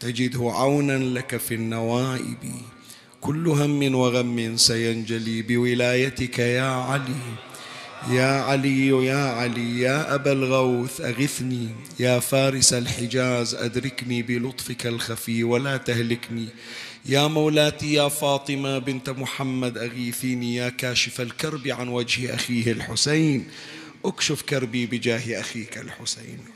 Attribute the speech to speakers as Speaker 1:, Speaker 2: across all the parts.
Speaker 1: تجده عونا لك في النوائب. كل هم وغم سينجلي بولايتك يا علي. يا علي يا علي يا أبا الغوث أغثني. يا فارس الحجاز أدركني بلطفك الخفي ولا تهلكني. يا مولاتي يا فاطمة بنت محمد أغيثيني. يا كاشف الكرب عن وجه أخيه الحسين. أكشف كربي بجاه أخيك الحسين.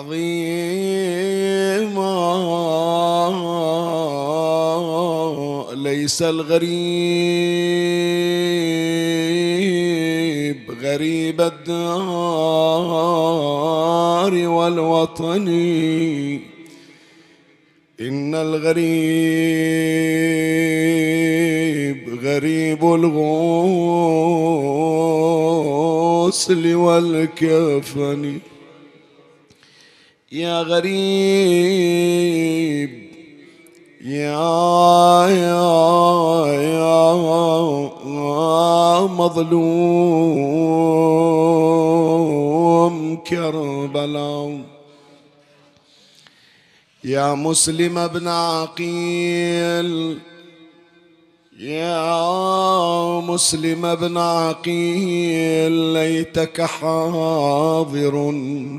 Speaker 1: عظيما ليس الغريب غريب الدار والوطن. إن الغريب غريب الغسل والكفن. يا غريب يا يا يا مظلوم كربلاء. يا مسلم ابن عقيل يا مسلم ابن عقيل ليتك حاضر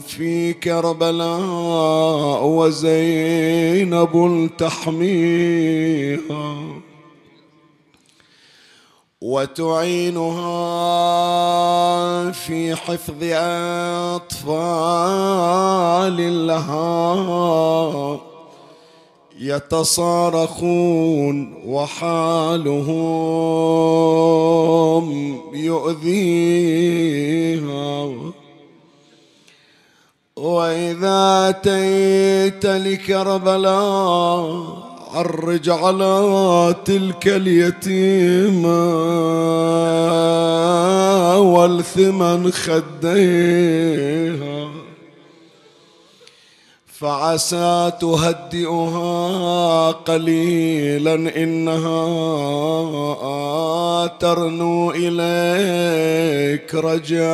Speaker 1: في كربلاء وزينب تحميها وتعينها في حفظ أطفال لها يتصارخون وحالهم يؤذيها. وإذا أتيت لكربلاء عرج على تلك اليتيمة والثمن خديها. فعسى تهدئها قليلا إنها ترنو إليك رجاء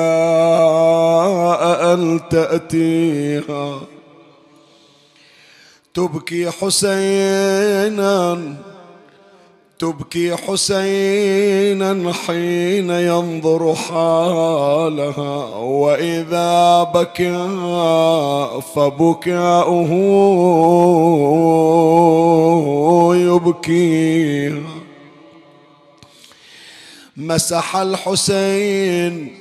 Speaker 1: أن تأتيها. تبكي حسينا تبكي حسينا حين ينظر حالها وإذا بكى فبكاؤه يبكي مسح الحسين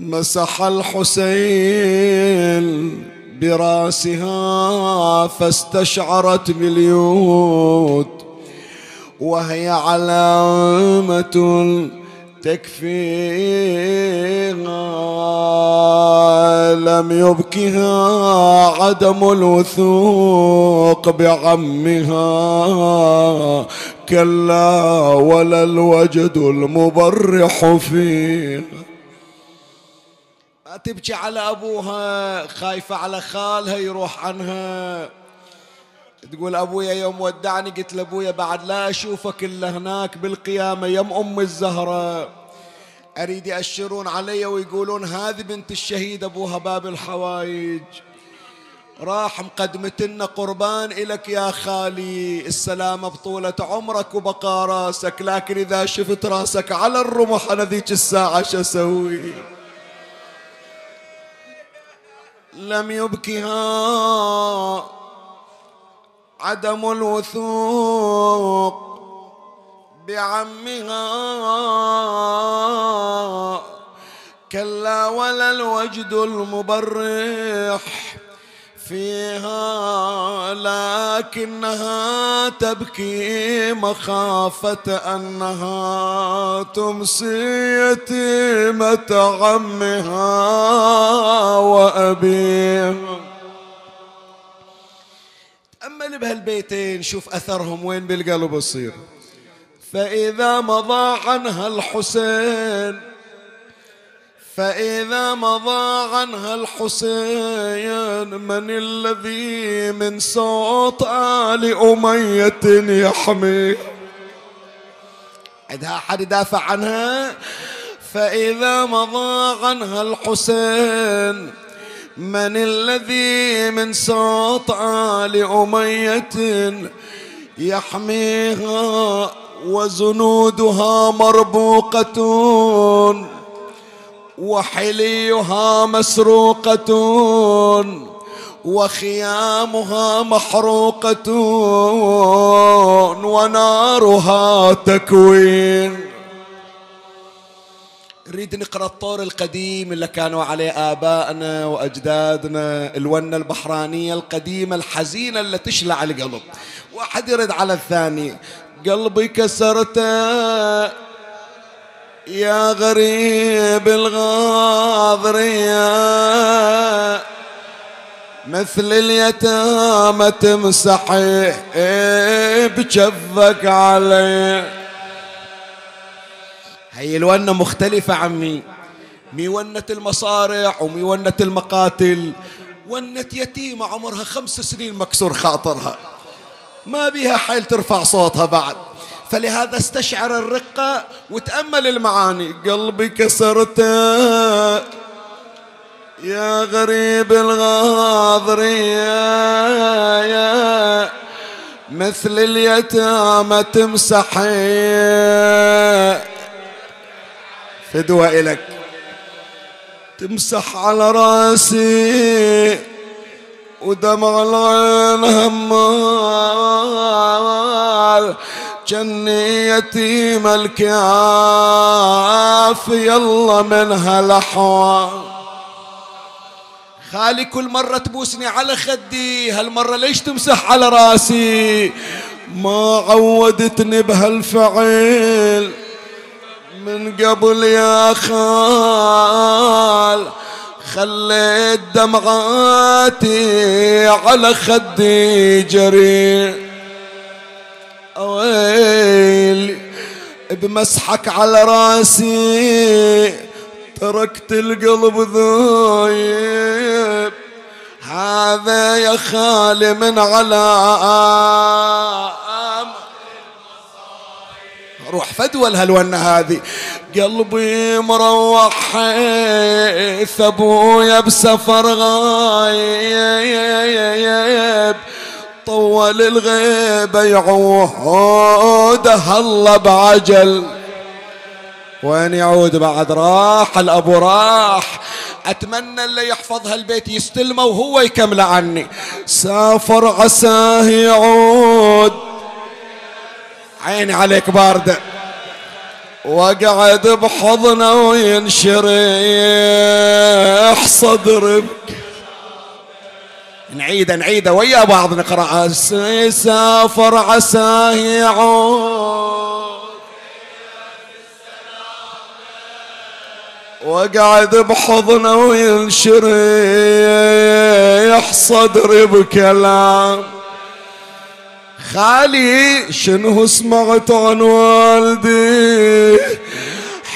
Speaker 1: مسح الحسين برأسها فاستشعرت باليوت. وهي علامة تكفيها لم يبكها عدم الوثوق بعمها. كلا ولا الوجد المبرح فيها. تبكي على أبوها خايفة على خالها يروح عنها. تقول أبويا يوم ودعني قلت لأبويا بعد لا أشوفك إلا هناك بالقيامة يم أم الزهرة. أريد يأشرون علي ويقولون هذه بنت الشهيد أبوها باب الحوايج راح مقدمت لنا قربان إلك يا خالي. السلامة بطولة عمرك وبقى راسك لكن إذا شفت راسك على الرمح أنا ذيك الساعة شو أسوي؟ لم يبكها. عدم الوثوق بعمها. كلا ولا الوجد المبرح فيها لكنها تبكي مخافة أنها تمسي يتيمة عمها وأبيها. تأمل بهالبيتين شوف أثرهم وين بالقلب يصير فإذا مضى عنها الحسين فإذا مضى عنها الحسين من الذي من صوت آل أمية يحمي. عندها أحد يدافع عنها فإذا مضى عنها الحسين من الذي من صوت آل أمية يحميها وزنودها مربوقة وحليها مسروقة وخيامها محروقة ونارها تكوين. نريد نقرأ الطور القديم اللي كانوا عليه آبائنا وأجدادنا الونة البحرانية القديمة الحزينة اللي تشلع القلب. واحد يرد على الثاني قلبي كسرته يا غريب الغاضرية مثل اليتامى تمسحي بجفك علي. هي الونة مختلفة عمي. مي ونة المصارع ومي ونة المقاتل. ونة يتيمة عمرها خمس سنين مكسور خاطرها. ما بيها حيل ترفع صوتها بعد. فلهذا استشعر الرقة وتأمل المعاني. قلبي كسرته يا غريب الغاضرية مثل اليتامى تمسحي فدوى إلك تمسح على رأسي ودمع العين همال. جني يتيم الكاف يلا من هالأحوال خالي كل مرة تبوسني على خدي هالمرة ليش تمسح على رأسي؟ ما عودتني بهالفعل. من قبل يا خال خليت دمعاتي على خدي جري. ويلي بمسحك على راسي تركت القلب ذويب. هذا يا خالي من على روح فدوى الهلونة هذه. قلبي مروح حيث أبويا بسفر غايب. طول الغيبة يعود هلا بعجل. وين يعود بعد؟ راح الأبو راح. أتمنى اللي يحفظ هالبيت يستلمه وهو يكمل عني. سافر عساه يعود. عيني عليك باردة. وقعد بحضنه وينشرح صدرك. نعيده نعيده ويا بعض نقرأ سافر عساه يعود. وقعد بحضنه وينشرح صدري بكلام. خالي شنو سمعت عن والدي؟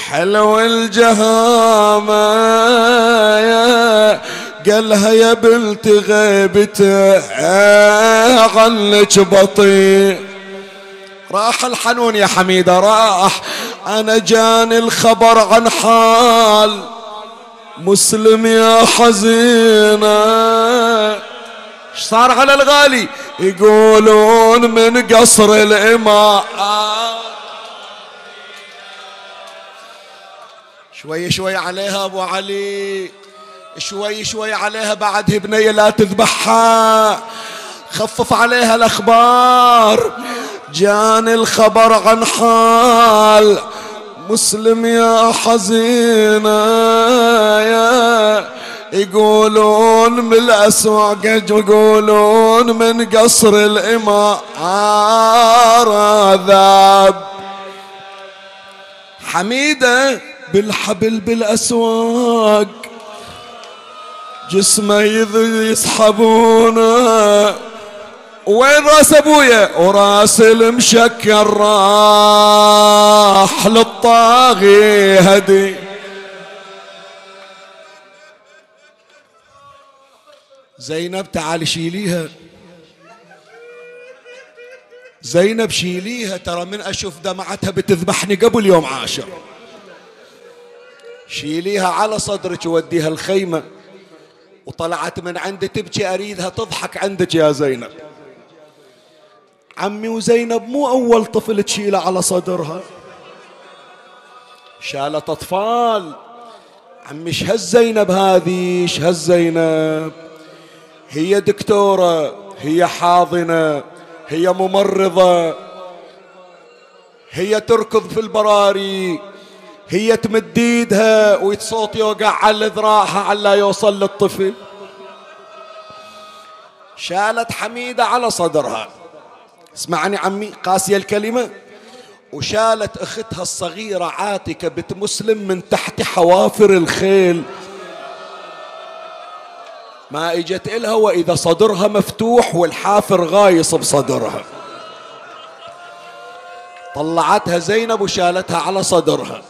Speaker 1: حلو الجهامة قالها يا بنت غيبته عنك بطيء راح الحنون يا حميدة راح. أنا جاني الخبر عن حال مسلم يا حزينة. صار على الغالي. يقولون من قصر الإمام شوي شوي عليها أبو علي. شوي شوي عليها بعد بنية لا تذبحها. خفف عليها الأخبار. جاني الخبر عن حال مسلم يا حزينة. يا يقولون من الأسواق يقولون من قصر الإمارة ذاب. حميدة بالحبل بالأسواق جسمه يسحبونه. وين راس أبويا؟ وراس المشكر راح للطاغي هدي. زينب تعال شيليها. زينب شيليها ترى من أشوف دمعتها بتذبحني قبل يوم عاشر. شيليها على صدرك ووديها الخيمة. وطلعت من عندي تبكي أريدها تضحك عندك يا زينب. عمي وزينب مو أول طفل تشيله على صدرها. شالت أطفال. عمي إيش هالزينب هذه؟ إيش هالزينب؟ هي دكتورة هي حاضنة هي ممرضة هي تركض في البراري هي تمد ايدها ويتصوت يوقع على ذراعها على يوصل للطفل. شالت حميدة على صدرها. اسمعني عمي قاسية الكلمة. وشالت أختها الصغيرة عاتكة بنت مسلم من تحت حوافر الخيل. ما اجت إلها وإذا صدرها مفتوح والحافر غايص بصدرها. طلعتها زينب وشالتها على صدرها.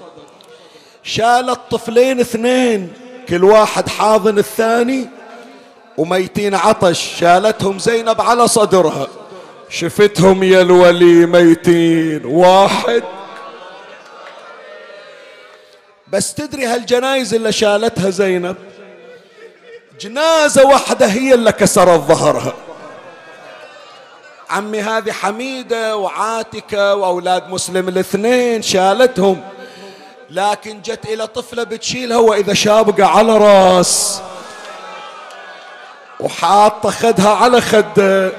Speaker 1: شالت طفلين اثنين كل واحد حاضن الثاني. وميتين عطش شالتهم زينب على صدرها. شفتهم يا الولي ميتين واحد. بس تدري هالجنايز اللي شالتها زينب؟ جنازة واحدة هي اللي كسرت ظهرها. عمي هذه حميدة وعاتكة وأولاد مسلم الاثنين شالتهم. لكن جت إلى طفلة بتشيلها وإذا شابقة على راس. وحاطة خدها على خده.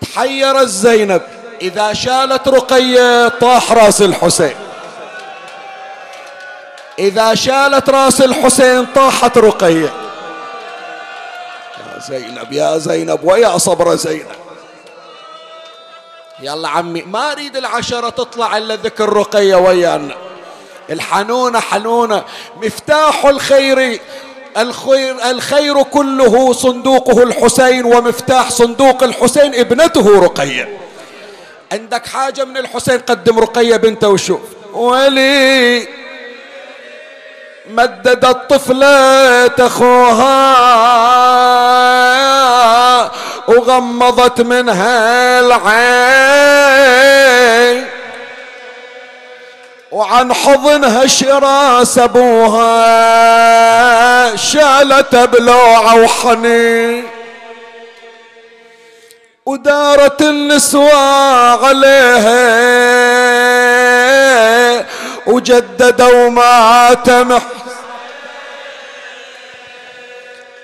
Speaker 1: تحيرت زينب إذا شالت رقية طاح راس الحسين. إذا شالت راس الحسين طاحت رقية. يا زينب. يا زينب ويا صبر زينب. يلا عمي ما أريد العشرة تطلع إلا ذكر رقية ويانا. الحنونة حنونة مفتاح الخير الخير, الخير كله صندوقه الحسين ومفتاح صندوق الحسين ابنته رقية. عندك حاجة من الحسين؟ قدم رقية بنته وشوف. ولي مددت طفلة أخوها وغمضت منها العين. وعن حضنها شراس أبوها شالت بلوعة وحنين. ودارت النسوة عليها وجددوا ماتم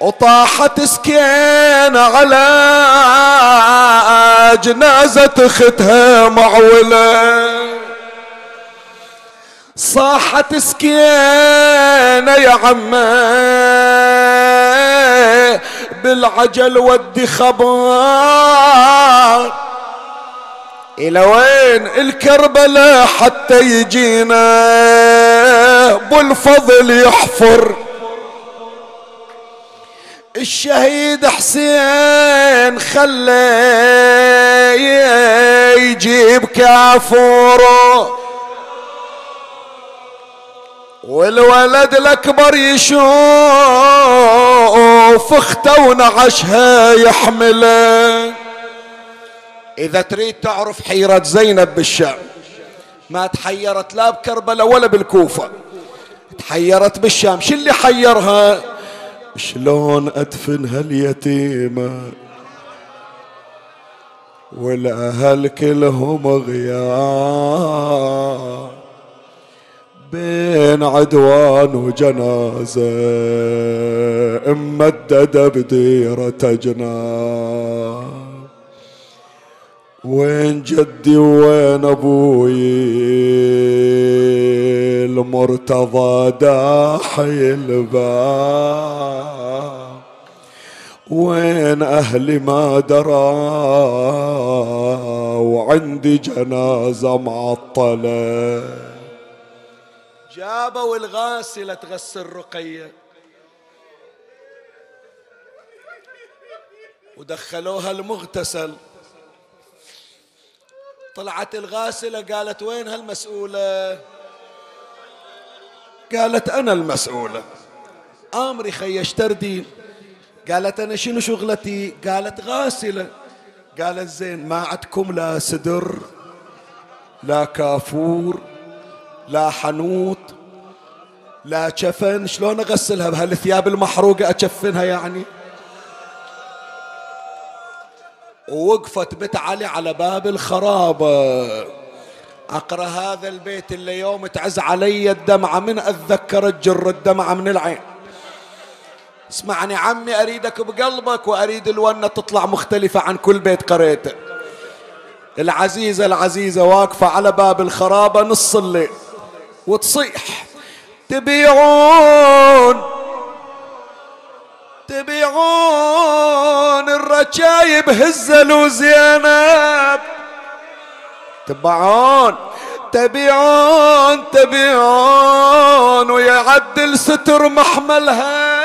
Speaker 1: وطاحت سكين على جنازة اختها معولة. صاحت سكينة يا عمي بالعجل ودي خبر إلى وين الكربلاء حتى يجينا؟ بالفضل يحفر. الشهيد حسين خلى يجيب كافوره. والولد الأكبر يشوف أخته ونعشها يحمله. إذا تريد تعرف حيرة زينب بالشام ما تحيرت لا بكربلاء ولا بالكوفة تحيرت بالشام شو اللي حيرها؟ شلون أدفن هاليتيمة والأهل كلهم غياب بين عدوان وجنازة ممددة بديرة جنان وين جدي وين أبوي؟ المرتضى داحي الباب. وين أهلي ما درى؟ وعندي جنازة معطلة. جابوا الغاسلة تغسل رقية ودخلوها المغتسل. طلعت الغاسلة قالت وين هالمسؤولة؟ قالت أنا المسؤولة. آمري خي اشتردي قالت أنا شنو شغلتي؟ قالت غاسلة. قالت زين ما عندكم لا سدر لا كافور لا حنوط لا شفن. شلون أغسلها؟ بهالثياب المحروقة اكفنها يعني؟ ووقفت بنت علي على باب الخرابة أقرأ هذا البيت اللي يوم تعز علي الدمعة من أتذكر تجر الدمعة من العين. اسمعني عمي أريدك بقلبك وأريد الونة تطلع مختلفة عن كل بيت قريته العزيزة العزيزة واقفة على باب الخرابة نص الليل. وتصيح تبيعون تبيعون الرجايب هزل وزينب تبعون تبيعون تبيعون ويعدل ستر محملها.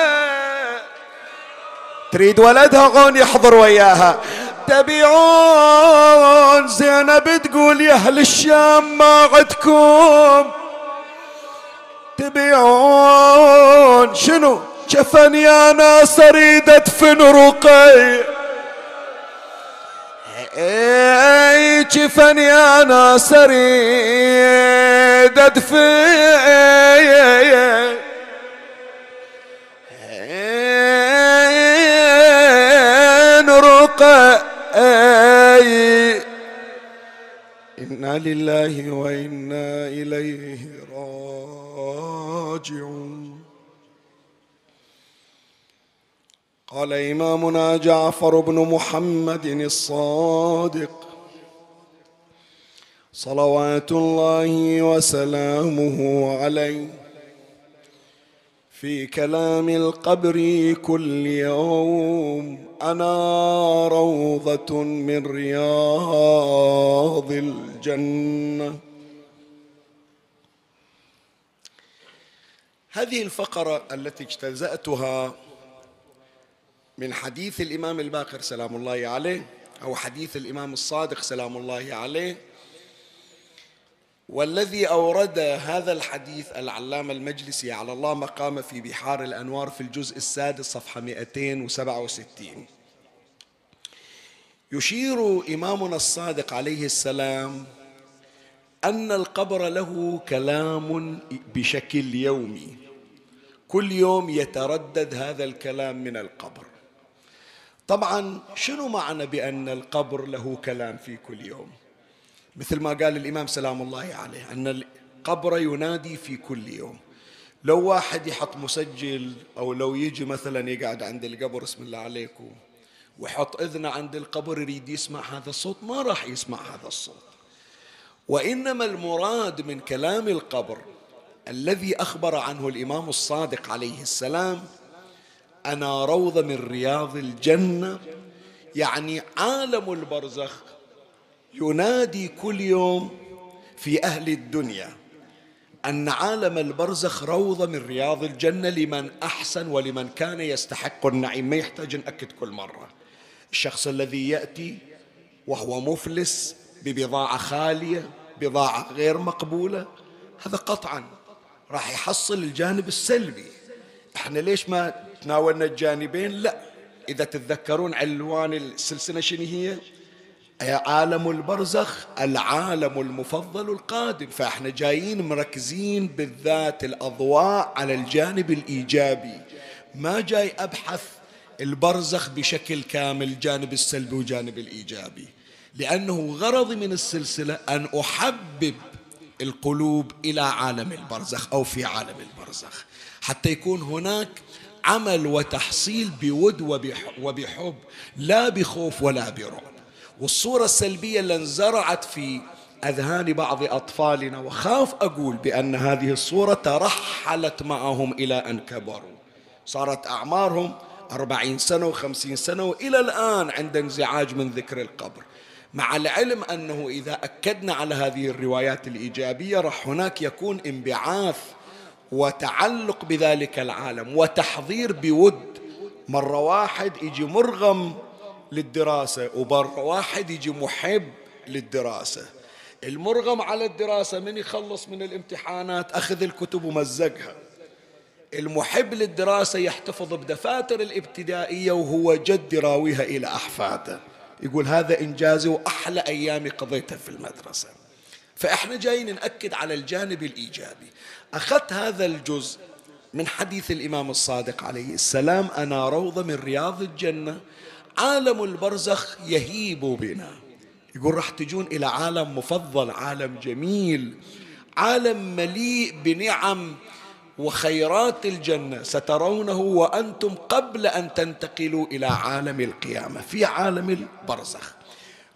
Speaker 1: تريد ولدها؟ غون يحضر وياها. تبيعون زينب تقول يا أهل الشام ما عدكم. تبيعون شنو؟ جفن يا ناس اريد ادفن رقي. جفن يا ناس اريد ادفن رقي. إنا لله وإنا إليه راجعون. قال إمامنا جعفر بن محمد الصادق. صلوات الله وسلامه عليه. في كلام القبر كل يوم أنا روضة من رياض الجنة. هذه الفقرة التي اجتزأتها من حديث الإمام الباقر سلام الله عليه أو حديث الإمام الصادق سلام الله عليه. والذي أورد هذا الحديث العلامة المجلسي على الله مقام في بحار الأنوار في الجزء السادس صفحة 267 يشير إمامنا الصادق عليه السلام أن القبر له كلام بشكل يومي. كل يوم يتردد هذا الكلام من القبر. طبعا شنو معنى بأن القبر له كلام في كل يوم؟ مثل ما قال الإمام سلام الله عليه أن القبر ينادي في كل يوم. لو واحد يحط مسجل أو لو يجي مثلا يقعد عند القبر بسم الله عليكم ويحط إذنه عند القبر يريد يسمع هذا الصوت ما راح يسمع هذا الصوت. وإنما المراد من كلام القبر الذي أخبر عنه الإمام الصادق عليه السلام أنا روضة من رياض الجنة يعني عالم البرزخ ينادي كل يوم في أهل الدنيا أن عالم البرزخ روضة من رياض الجنة لمن أحسن ولمن كان يستحق النعيم. ما يحتاج نأكد كل مرة. الشخص الذي يأتي وهو مفلس ببضاعة خالية بضاعة غير مقبولة هذا قطعا راح يحصل الجانب السلبي. إحنا ليش ما تناولنا الجانبين؟ لا. إذا تتذكرون عنوان السلسلة شنو هي؟ عالم البرزخ العالم المفضل القادم. فإحنا جايين مركزين بالذات الأضواء على الجانب الإيجابي. ما جاي أبحث البرزخ بشكل كامل الجانب السلبي والجانب الإيجابي. لأنه غرضي من السلسلة أن أحبب القلوب إلى عالم البرزخ أو في عالم البرزخ. حتى يكون هناك عمل وتحصيل بود وبحب لا بخوف ولا برعب. والصورة السلبية اللي انزرعت في أذهان بعض أطفالنا وخاف أقول بأن هذه الصورة ترحلت معهم إلى أن كبروا. صارت أعمارهم أربعين سنة وخمسين سنة وإلى الآن عند انزعاج من ذكر القبر. مع العلم أنه إذا أكدنا على هذه الروايات الإيجابية راح هناك يكون انبعاث وتعلق بذلك العالم وتحضير بود. مرة واحد يجي مرغم للدراسة ومرة واحد يجي محب للدراسة. المرغم على الدراسة من يخلص من الامتحانات أخذ الكتب ومزقها. المحب للدراسة يحتفظ بدفاتر الابتدائية وهو جد يراويها إلى أحفاده. يقول هذا إنجازي وأحلى أيامي قضيتها في المدرسة. فإحنا جايين نأكد على الجانب الإيجابي. أخذت هذا الجزء من حديث الإمام الصادق عليه السلام أنا روضة من رياض الجنة عالم البرزخ يهيب بنا. يقول راح تجون إلى عالم مفضل عالم جميل عالم مليء بنعم وخيرات الجنة. سترونه وأنتم قبل أن تنتقلوا إلى عالم القيامة في عالم البرزخ.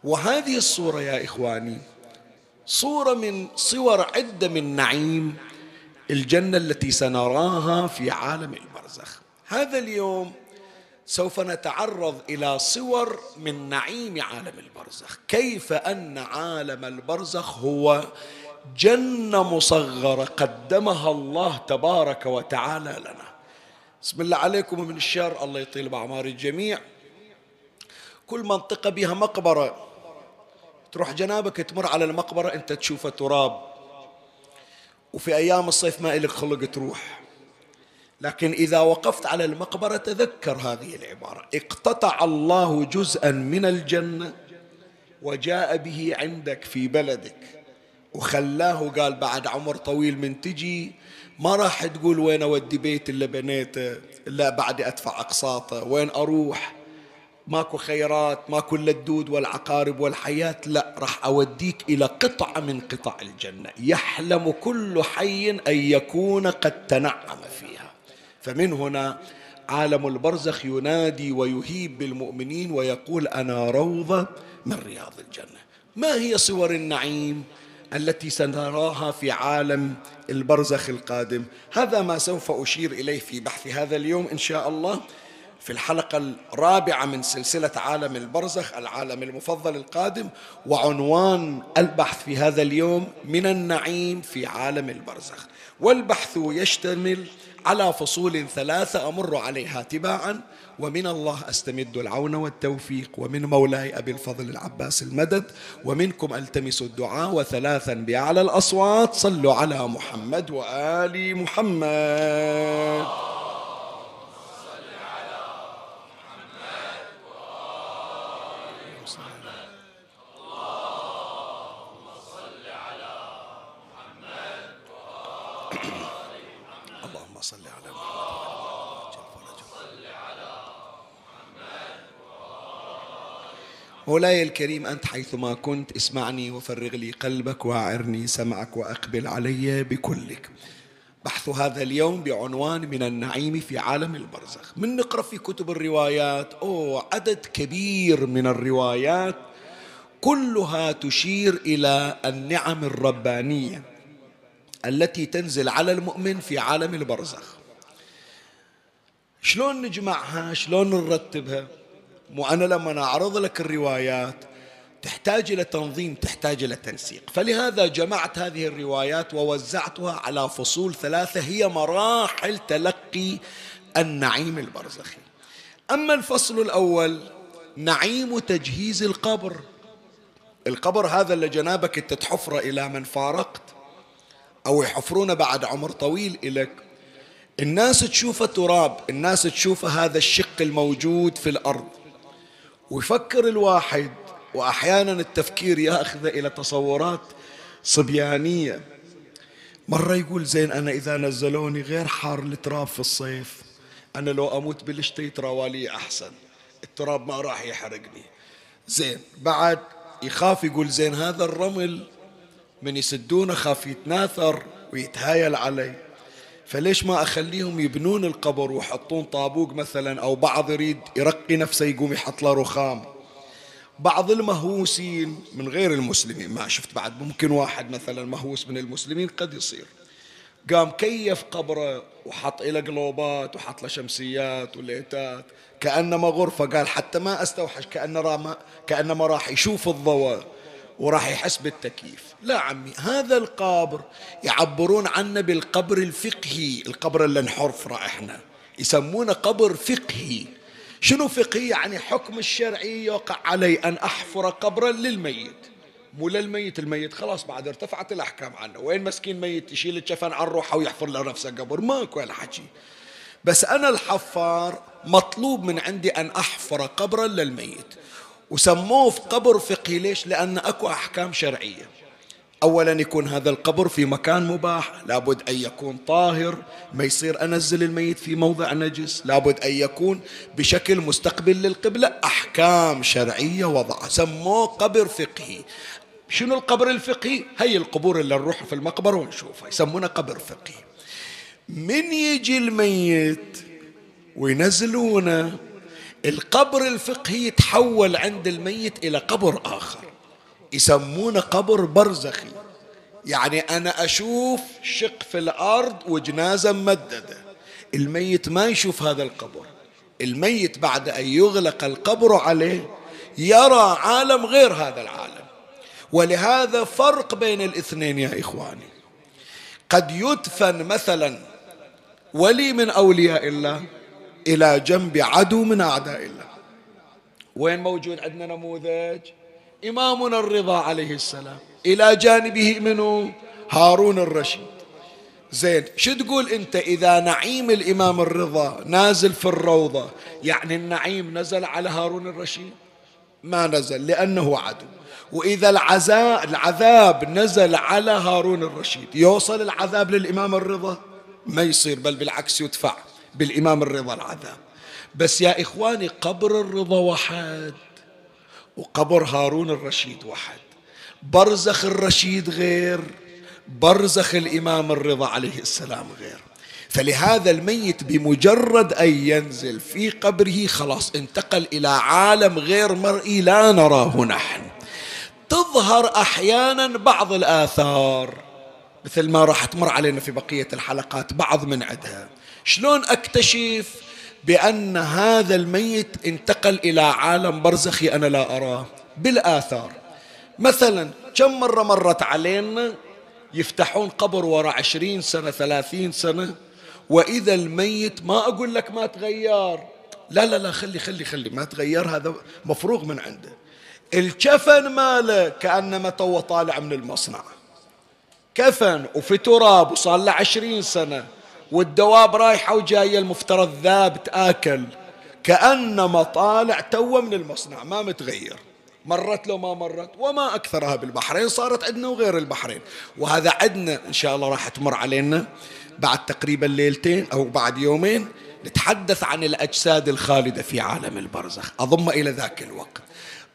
Speaker 1: وهذه الصورة يا إخواني صورة من صور عدة من نعيم الجنة التي سنراها في عالم البرزخ. هذا اليوم سوف نتعرض إلى صور من نعيم عالم البرزخ. كيف أن عالم البرزخ هو جنة مصغرة قدمها الله تبارك وتعالى لنا. بسم الله عليكم من الشر الله يطيل بأعمار الجميع. كل منطقة بها مقبرة. تروح جنابك تمر على المقبرة أنت تشوفها تراب وفي أيام الصيف ما إلك خلق تروح. لكن إذا وقفت على المقبرة تذكر هذه العبارة. اقتطع الله جزءا من الجنة وجاء به عندك في بلدك. وخلاه قال بعد عمر طويل من تجي ما راح تقول وين أودي بيت اللي بنيته إلا بعد أدفع أقساطه وين أروح؟ ماكو خيرات ماكو إلا الدود والعقارب والحياة لا راح أوديك إلى قطعه من قطع الجنة. يحلم كل حي أن يكون قد تنعم فيها. فمن هنا عالم البرزخ ينادي ويهيب بالمؤمنين ويقول أنا روضة من رياض الجنة. ما هي صور النعيم التي سنراها في عالم البرزخ القادم؟ هذا ما سوف أشير إليه في بحث هذا اليوم إن شاء الله. في الحلقة الرابعة من سلسلة عالم البرزخ العالم المفضل القادم وعنوان البحث في هذا اليوم من النعيم في عالم البرزخ. والبحث يشتمل على فصول ثلاثة أمر عليها تباعا ومن الله أستمد العون والتوفيق ومن مولاي أبي الفضل العباس المدد ومنكم ألتمس الدعاء وثلاثا بأعلى الأصوات صلوا على محمد وآل محمد. مولاي الكريم أنت حيثما كنت اسمعني وفرغ لي قلبك وأعرني سمعك وأقبل علي بكلك. بحث هذا اليوم بعنوان من النعيم في عالم البرزخ. من نقرأ في كتب الروايات؟ أوه عدد كبير من الروايات كلها تشير إلى النعم الربانية التي تنزل على المؤمن في عالم البرزخ. شلون نجمعها؟ شلون نرتبها؟ مو أنا لما أعرض لك الروايات تحتاج إلى تنظيم تحتاج إلى تنسيق. فلهذا جمعت هذه الروايات ووزعتها على فصول ثلاثة هي مراحل تلقي النعيم البرزخي. أما الفصل الأول نعيم تجهيز القبر. القبر هذا اللي جنابك أنت تحفره إلى من فارقت أو يحفرونه بعد عمر طويل إلك الناس تشوفه تراب الناس تشوفه هذا الشق الموجود في الأرض. ويفكر الواحد وأحيانا التفكير يأخذ إلى تصورات صبيانية. مرة يقول زين أنا إذا نزلوني غير حار التراب في الصيف أنا لو أموت بالشتي تروالي أحسن. التراب ما راح يحرقني. زين بعد يخاف يقول زين هذا الرمل من يسدونه خاف يتناثر ويتهايل علي. فليش ما أخليهم يبنون القبر ويحطون طابوق مثلا أو بعض يريد يرقي نفسه يقوم يحط له رخام؟ بعض المهووسين من غير المسلمين ما شفت بعد ممكن واحد مثلا مهووس من المسلمين قد يصير. قام كيف قبره وحط له قلوبات وحط له شمسيات وليتات كأنما غرفة قال حتى ما أستوحش كأن كأنما راح يشوف الضوء. وراح يحس بالتكييف. لا عمي هذا القبر يعبرون عنه بالقبر الفقهي القبر اللي نحرفره إحنا. يسمونه قبر فقهي. شنو فقهي؟ يعني حكم الشرعي يوقع علي أن أحفر قبرا للميت. مو للميت الميت خلاص بعد ارتفعت الأحكام عنه. وين مسكين ميت؟ يشيل الجفن عن روحه ويحفر له نفسه قبر. ماكو الحكي بس أنا الحفار مطلوب من عندي أن أحفر قبرا للميت. وسموه في قبر فقهي. ليش؟ لأن أكو أحكام شرعية. أولا يكون هذا القبر في مكان مباح. لابد أن يكون طاهر. ما يصير أنزل الميت في موضع نجس. لابد أن يكون بشكل مستقبل للقبلة. أحكام شرعية وضعها سموه قبر فقهي. شنو القبر الفقهي؟ هي القبور اللي نروح في المقبرة ونشوفها. يسمونه قبر فقهي. من يجي الميت وينزلونه القبر الفقهي يتحول عند الميت إلى قبر آخر. يسمونه قبر برزخي. يعني أنا أشوف شق في الأرض وجنازة ممددة. الميت ما يشوف هذا القبر. الميت بعد أن يغلق القبر عليه يرى عالم غير هذا العالم. ولهذا فرق بين الاثنين يا إخواني. قد يدفن مثلا ولي من أولياء الله. إلى جنب عدو من أعداء الله. وين موجود عندنا نموذج؟ إمامنا الرضا عليه السلام. إلى جانبه منه هارون الرشيد. زين شو تقول أنت إذا نعيم الإمام الرضا نازل في الروضة يعني النعيم نزل على هارون الرشيد؟ ما نزل لأنه عدو. وإذا العذاب, العذاب نزل على هارون الرشيد يوصل العذاب للإمام الرضا؟ ما يصير بل بالعكس يدفع. بالإمام الرضا العذاب. بس يا إخواني قبر الرضا وحد وقبر هارون الرشيد واحد برزخ الرشيد غير برزخ الإمام الرضا عليه السلام غير. فلهذا الميت بمجرد أن ينزل في قبره خلاص انتقل إلى عالم غير مرئي لا نراه نحن. تظهر أحيانا بعض الآثار مثل ما راح تمر علينا في بقية الحلقات بعض من عدها. شلون أكتشف بأن هذا الميت انتقل إلى عالم برزخي أنا لا أراه؟ بالآثار. مثلا كم مرة مرت علينا يفتحون قبر وراء عشرين سنة ثلاثين سنة وإذا الميت ما أقول لك ما تغير. لا لا لا خلي خلي خلي ما تغير هذا مفروغ من عنده. الكفن ماله كأنما تو طالع من المصنع. كفن وفي تراب وصار له عشرين سنة. والدواب رايحة وجاية المفترض ذاب تآكل. كأنما طالع تو من المصنع ما متغير. مرت لو ما مرت وما أكثرها بالبحرين صارت عندنا وغير البحرين. وهذا عندنا إن شاء الله راح تمر علينا بعد تقريبا ليلتين أو بعد يومين نتحدث عن الأجساد الخالدة في عالم البرزخ. أضم إلى ذاك الوقت.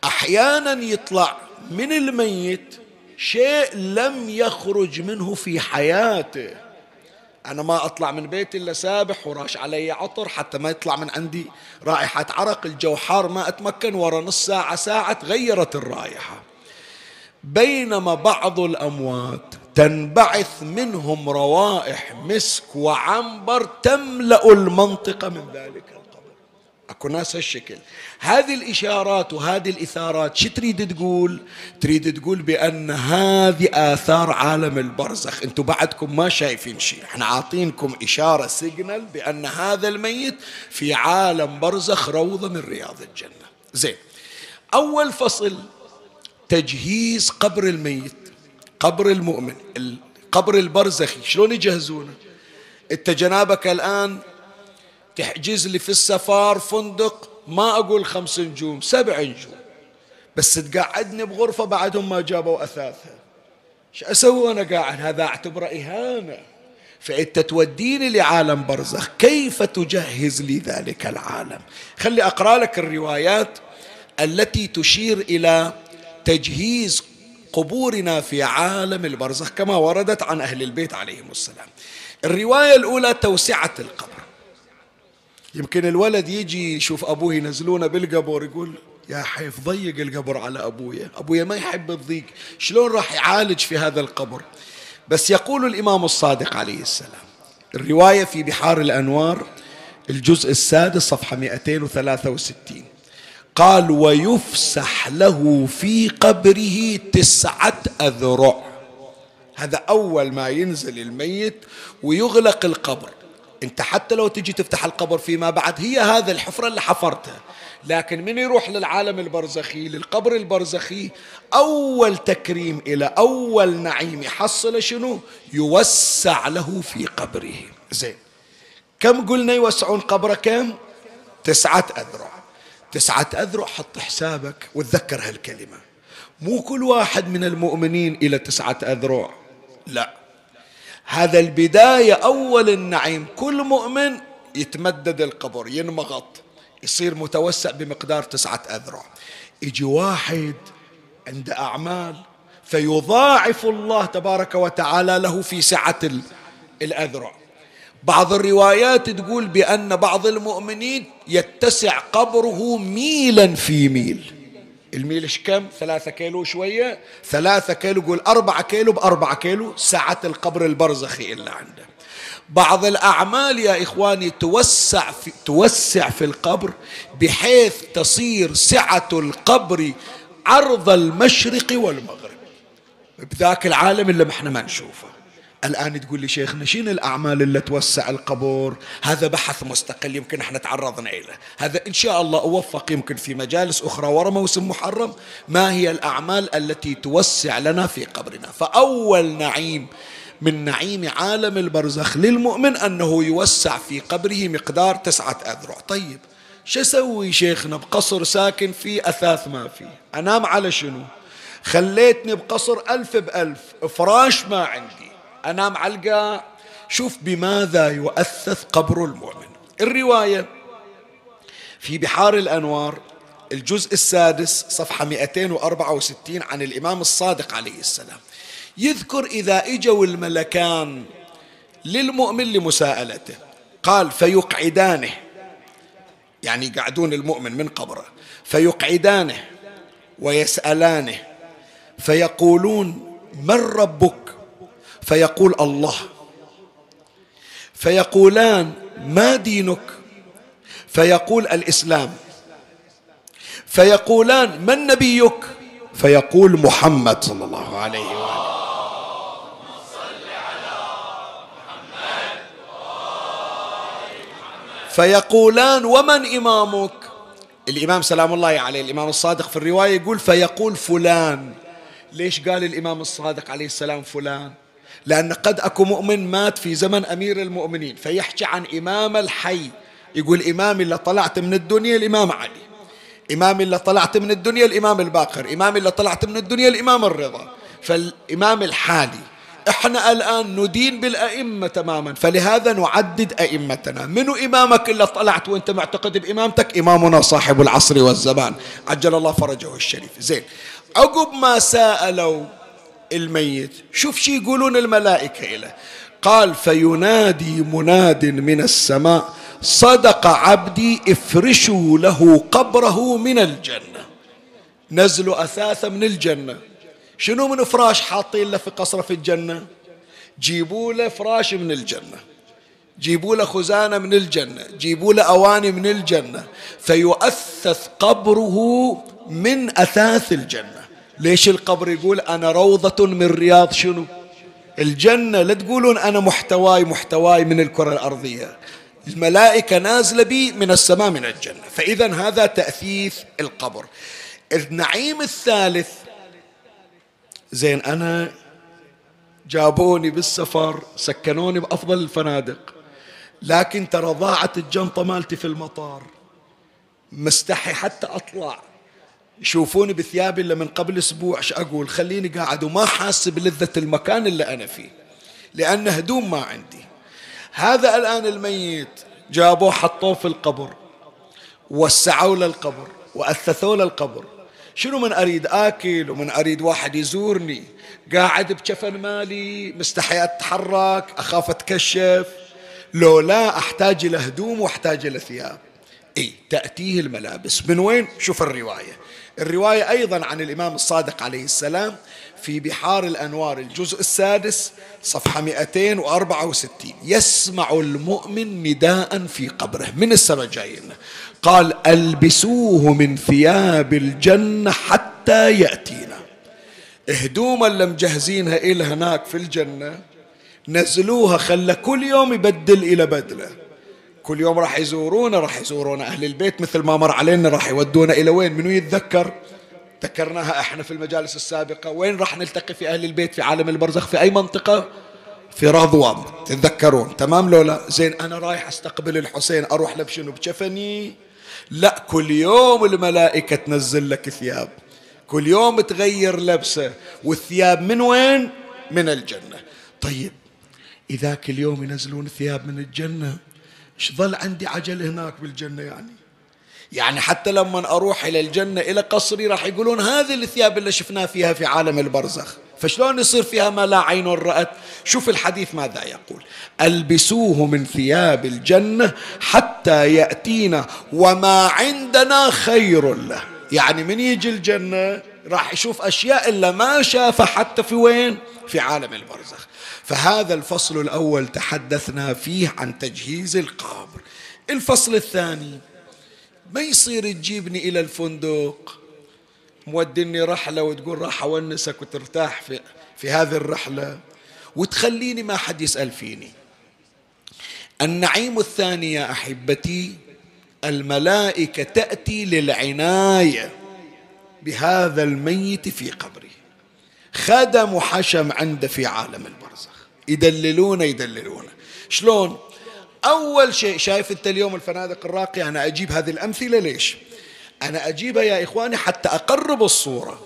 Speaker 1: أحيانا يطلع من الميت شيء لم يخرج منه في حياته. أنا ما أطلع من بيتي إلا سابح وراش علي عطر حتى ما يطلع من عندي رائحة عرق. الجو حار ما أتمكن ورا نص ساعة ساعة تغيرت الرائحة. بينما بعض الأموات تنبعث منهم روائح مسك وعنبر تملأ المنطقة من ذلك. اكو ناس هالشكل هذه الإشارات وهذه الإثارات شو تريد تقول؟ تريد تقول بأن هذه آثار عالم البرزخ. أنتم بعدكم ما شايفين شيء إحنا عاطينكم إشارة signal بأن هذا الميت في عالم برزخ روضة من رياض الجنة. زين. أول فصل تجهيز قبر الميت قبر المؤمن القبر البرزخي. شلون يجهزونه؟ أنت جنابك الآن تحجز لي في السفار فندق ما أقول خمس نجوم سبع نجوم بس تقعدني بغرفة بعدهم ما جابوا أثاثها إيش أسوي أنا قاعد؟ هذا أعتبره إهانة. فأنت توديني لعالم برزخ. كيف تجهز لي ذلك العالم؟ خلي أقرأ لك الروايات التي تشير إلى تجهيز قبورنا في عالم البرزخ كما وردت عن أهل البيت عليهم السلام. الرواية الأولى توسعة القبر. يمكن الولد يجي يشوف أبوه ينزلونه بالقبر يقول يا حيف ضيق القبر على أبويا. أبويا ما يحب الضيق. شلون راح يعالج في هذا القبر؟ بس يقول الإمام الصادق عليه السلام الرواية في بحار الأنوار الجزء السادس صفحة 263 قال ويفسح له في قبره تسعة أذرع. هذا أول ما ينزل الميت ويغلق القبر. أنت حتى لو تجي تفتح القبر فيما بعد هي هذا الحفرة اللي حفرتها. لكن من يروح للعالم البرزخي للقبر البرزخي أول تكريم إلى أول نعيم يحصل شنو؟ يوسع له في قبره. زين. كم قلنا يوسعون قبره كم؟ تسعة أذرع. تسعة أذرع حط حسابك وتذكر هالكلمة. مو كل واحد من المؤمنين إلى تسعة أذرع. لا. هذا البداية أول النعيم. كل مؤمن يتمدد القبر ينمغط يصير متوسع بمقدار تسعة أذرع. يجي واحد عنده أعمال فيضاعف الله تبارك وتعالى له في سعة الأذرع. بعض الروايات تقول بأن بعض المؤمنين يتسع قبره ميلا في ميل. الميل إيش كم؟ ثلاثة كيلو شوية ثلاثة كيلو قول أربعة كيلو بأربعة كيلو. سعة القبر البرزخي إلا عنده. بعض الأعمال يا إخواني توسع في, توسع في القبر بحيث تصير سعة القبر عرض المشرق والمغرب. بذاك العالم اللي إحنا ما نشوفه. الآن تقول لي شيخنا شنو الأعمال اللي توسع القبور؟ هذا بحث مستقل يمكن إحنا تعرضنا إليه. هذا إن شاء الله أوفق يمكن في مجالس أخرى ورا موسم محرم. ما هي الأعمال التي توسع لنا في قبرنا؟ فأول نعيم من نعيم عالم البرزخ للمؤمن أنه يوسع في قبره مقدار تسعة أذرع. طيب شو أسوي شيخنا بقصر ساكن فيه أثاث ما فيه. أنام على شنو؟ خليتني بقصر ألف بألف. فراش ما عندي. أنام القاع شوف بماذا يؤثث قبر المؤمن. الرواية في بحار الأنوار الجزء السادس صفحة 264 عن الإمام الصادق عليه السلام. يذكر إذا إجوا الملكان للمؤمن لمساءلته. قال فيقعدانه. يعني يقعدون المؤمن من قبره. فيقعدانه ويسألانه فيقولون من ربك؟ فيقول الله. فيقولان ما دينك؟ فيقول الإسلام. فيقولان من نبيك؟ فيقول محمد صلى الله عليه وآله. فيقولان ومن إمامك؟ الإمام سلام الله عليه الإمام الصادق في الرواية يقول فيقول فلان. ليش قال الإمام الصادق عليه السلام فلان؟ لأن قد أكو مؤمن مات في زمن أمير المؤمنين فيحكي عن إمام الحي. يقول إمام اللي طلعت من الدنيا الإمام علي إمام اللي طلعت من الدنيا الإمام الباقر إمام اللي طلعت من الدنيا الإمام الرضا. فالإمام الحالي إحنا الآن ندين بالأئمة تماما فلهذا نعدد أئمتنا. منو إمامك إلا طلعت وأنت معتقد بإمامتك؟ إمامنا صاحب العصر والزمان. عجل الله فرجه الشريف. زين عقب ما سألوا الميت. شوف شي يقولون الملائكة له قال فينادي مناد من السماء صدق عبدي افرشوا له قبره من الجنة. نزلوا أثاثة من الجنة. شنو من فراش حاطين له في قصره في الجنة؟ جيبوا له فراش من الجنة. جيبوا له خزانة من الجنة. جيبوا له أواني من الجنة. فيؤثث قبره من أثاث الجنة. ليش القبر يقول أنا روضة من رياض شنو؟ الجنة لا تقولون أنا محتواي محتواي من الكرة الأرضية. الملائكة نازلة بي من السماء من الجنة. فإذا هذا تأثيث القبر. النعيم الثالث زين أنا جابوني بالسفر سكنوني بأفضل الفنادق. لكن ترى ضاعت الجنطة مالتي في المطار. مستحي حتى أطلع. يشوفوني بثيابي اللي من قبل أسبوع إيش أقول؟ خليني قاعد وما حاس بلذة المكان اللي أنا فيه لأن هدوم ما عندي. هذا الآن الميت جابوه حطوه في القبر وسعوا له القبر وأثثوا له القبر شنو من أريد؟ آكل ومن أريد واحد يزورني. قاعد بجفن مالي مستحي أتحرك أخاف أتكشف. لو لا أحتاج إلى هدوم وأحتاج إلى ثياب. إيه تأتيه الملابس. من وين؟ شوف الرواية. الرواية أيضا عن الإمام الصادق عليه السلام في بحار الأنوار الجزء السادس صفحة 264 يسمع المؤمن نداء في قبره. من السماء جاينا قال ألبسوه من ثياب الجنة حتى يأتينا. هدوم اللي مجهزينها إلى هناك في الجنة. نزلوها خلى كل يوم يبدل إلى بدلة. كل يوم راح يزورونا راح يزورونا. أهل البيت مثل ما مر علينا راح يودونا إلى وين؟ منو يتذكر؟ ذكرناها إحنا في المجالس السابقة. وين راح نلتقي في أهل البيت في عالم البرزخ؟ في أي منطقة؟ في رضوان. تتذكرون. تمام لو لا زين أنا رايح أستقبل الحسين أروح له بشنو بجفني لا كل يوم الملائكة تنزل لك ثياب. كل يوم تغير لبسه. والثياب من وين؟ من الجنة. طيب إذا كل يوم ينزلون ثياب من الجنة؟ إيش ظل عندي عجل هناك بالجنة يعني. يعني حتى لما أروح إلى الجنة إلى قصري راح يقولون هذه الثياب اللي شفناها فيها في عالم البرزخ. فشلون يصير فيها ما لا عين رأت؟ شوف الحديث ماذا يقول. ألبسوه من ثياب الجنة حتى يأتينا وما عندنا خير له. يعني من يجي الجنة راح يشوف أشياء إلا ما شافها حتى في وين؟ في عالم البرزخ. فهذا الفصل الأول تحدثنا فيه عن تجهيز القبر. الفصل الثاني ما يصير تجيبني إلى الفندق؟ مودني رحلة وتقول راح أونسك وترتاح في, في هذه الرحلة. وتخليني ما حد يسأل فيني. النعيم الثاني يا أحبتي الملائكة تأتي للعناية بهذا الميت في قبره خدم حشم عنده في عالم البرزخ يدللونه يدللونه. شلون؟ أول شيء شايف أنت اليوم الفنادق الراقية؟ أنا أجيب هذه الأمثلة ليش؟ أنا أجيبها يا إخواني حتى أقرب الصورة.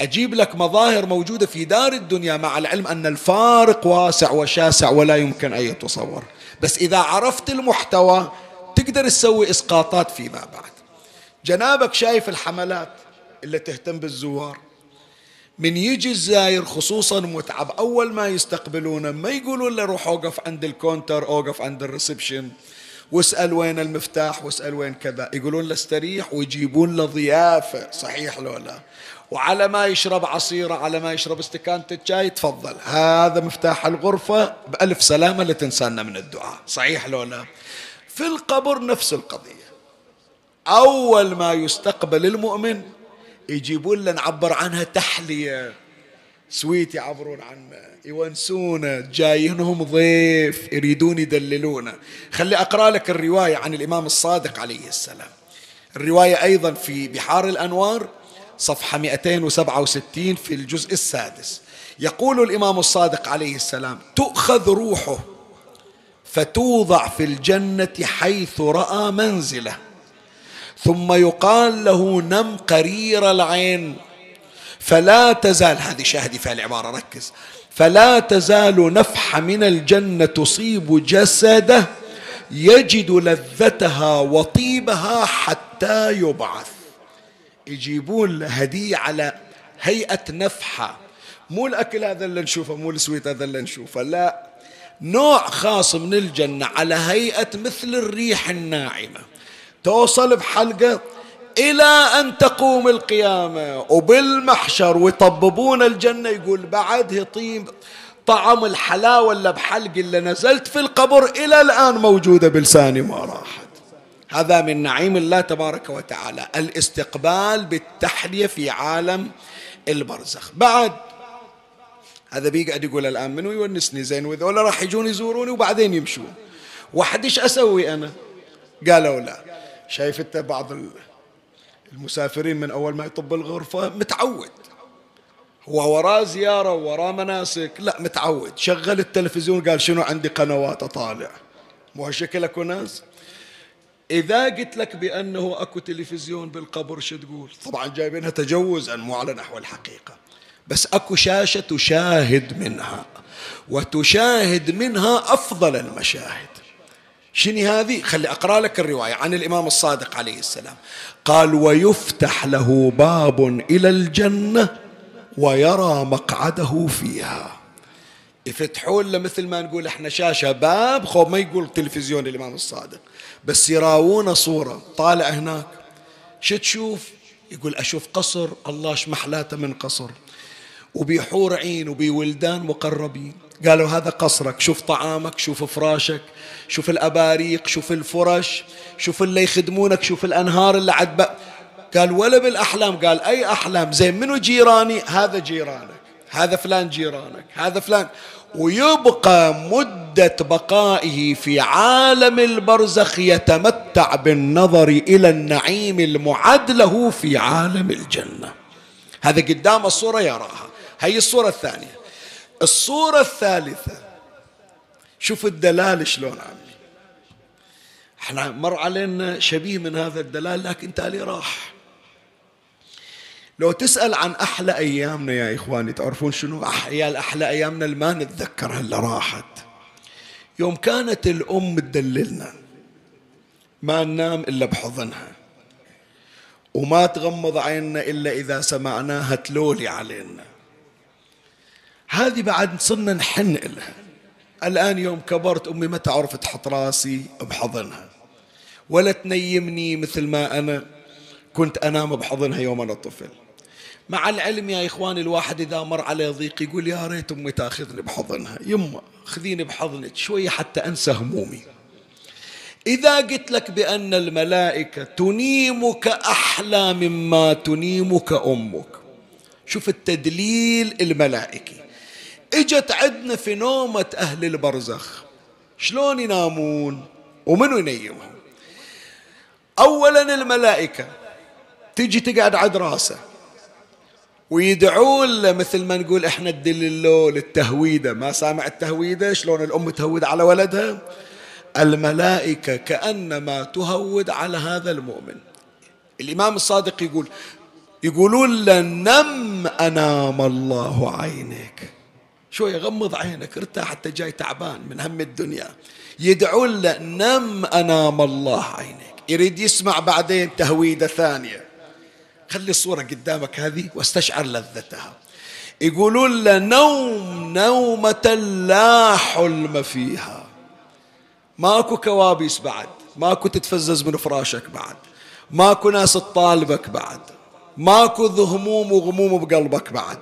Speaker 1: أجيب لك مظاهر موجودة في دار الدنيا مع العلم أن الفارق واسع وشاسع ولا يمكن أن يتصور. بس إذا عرفت المحتوى تقدر تسوي إسقاطات فيما بعد. جنابك شايف الحملات اللي تهتم بالزوار؟ من يجي الزاير خصوصا متعب. أول ما يستقبلونه ما يقولون له روح أوقف عند ال counter أوقف عند ال reception. واسأل وين المفتاح واسأل وين كذا. يقولون له استريح ويجيبون له ضيافة. صحيح لو لا؟ وعلى ما يشرب عصيرة على ما يشرب استكانة الشاي تفضل. هذا مفتاح الغرفة بألف سلامة لتنسانا من الدعاء. صحيح لو لا؟ في القبر نفس القضية. أول ما يستقبل المؤمن يجيبون له نعبر عنها تحلية. سويت يعبرون عنه يونسونه جايينهم ضيف يريدون يدللونه خلي أقرأ لك الرواية عن الإمام الصادق عليه السلام. الرواية أيضا في بحار الأنوار صفحة 267 في الجزء السادس. يقول الإمام الصادق عليه السلام تؤخذ روحه فتوضع في الجنة حيث رأى منزله. ثم يقال له نم قرير العين. فلا تزال هذه شاهدي في العبارة ركز. فلا تزال نفحة من الجنة تصيب جسده يجد لذتها وطيبها حتى يبعث. يجيبون له هدية على هيئة نفحة مو الأكل هذا اللي نشوفه مو السويت هذا اللي نشوفه لا. نوع خاص من الجنة على هيئة مثل الريح الناعمة. توصل بحلقة إلى أن تقوم القيامة وبالمحشر ويطببون الجنة. يقول بعد يطيب طعم الحلاوة اللي بحلق اللي نزلت في القبر إلى الآن موجودة بلساني ما راحت. هذا من نعيم الله تبارك وتعالى الاستقبال بالتحلية في عالم البرزخ. بعد هذا بيقعد يقول الآن منو يونسني؟ زين وذولا راح يجون يزوروني وبعدين يمشون. وحد إيش أسوي أنا؟ قالوا لا. شايف انت بعض المسافرين من أول ما يطب الغرفة متعود. هو وراه زيارة ووراه مناسك لا متعود. شغل التلفزيون قال شنو عندي قنوات أطالع. مو شكلك وناس إذا قلت لك بأنه أكو تلفزيون بالقبر شو تقول؟ طبعا جايبينها تجوزا مو على نحو الحقيقة. بس أكو شاشة تشاهد منها وتشاهد منها أفضل المشاهد. شنو هذه؟ خلي أقرأ لك الرواية عن الإمام الصادق عليه السلام. قال ويفتح له باب إلى الجنة ويرى مقعده فيها. يفتحون له مثل ما نقول إحنا شاشة باب خو ما يقول تلفزيون الإمام الصادق. بس يراونا صورة. طالع هناك. شو تشوف؟ يقول أشوف قصر الله شمحلاته من قصر. وبيحور عين وبولدان مقربين. قالوا هذا قصرك شوف طعامك شوف فراشك شوف الأباريق شوف الفرش شوف اللي يخدمونك شوف الأنهار اللي عد قال ولا بالأحلام قال أي أحلام؟ زين منو جيراني؟ هذا جيرانك هذا فلان جيرانك هذا فلان. ويبقى مدة بقائه في عالم البرزخ يتمتع بالنظر إلى النعيم المعد له في عالم الجنة. هذا قدام الصورة يراها هي الصورة الثانية. الصورة الثالثة. شوف الدلال شلون عمي إحنا مر علينا شبيه من هذا الدلال لكن تالي راح. لو تسأل عن أحلى أيامنا يا إخواني تعرفون شنو؟ أحيا أحلى أيامنا اللي ما نتذكرها اللي راحت. يوم كانت الأم تدللنا ما ننام إلا بحضنها وما تغمض عيننا إلا إذا سمعناها تلولي علينا. هذه بعد صرنا نحن إلها الآن يوم كبرت أمي ما تعرف تحط راسي بحضنها. ولا تنيمني مثل ما أنا كنت أنام بحضنها يوم أنا طفل. مع العلم يا إخواني الواحد إذا مر عليه ضيق يقول يا ريت أمي تأخذني بحضنها. يما خذيني بحضنك شوية حتى أنسى همومي. إذا قلت لك بأن الملائكة تنيمك أحلى مما تنيمك أمك. شوف التدليل الملائكي. إجت عندنا في نومة أهل البرزخ. شلون ينامون؟ ومنو ينيمهم؟ أولا الملائكة. تجي تقعد عند راسه. ويدعون له مثل ما نقول إحنا الدليلو للتهويدة ما سامع التهويدة؟ شلون الأم تهود على ولدها؟ الملائكة كأنما تهود على هذا المؤمن. الإمام الصادق يقول يقولون له نم أنام الله عينك شوية غمض عينك ارتاح حتى جاي تعبان من هم الدنيا. يدعون له نم أنام الله عينك يريد يسمع بعدين تهويدة ثانية. خلي الصورة قدامك هذه واستشعر لذتها. يقولون له نوم نومة لا حلم فيها. ماكو كوابيس بعد ماكو تتفزز من فراشك بعد ماكو ناس تطالبك بعد ماكو هموم وغموم بقلبك بعد.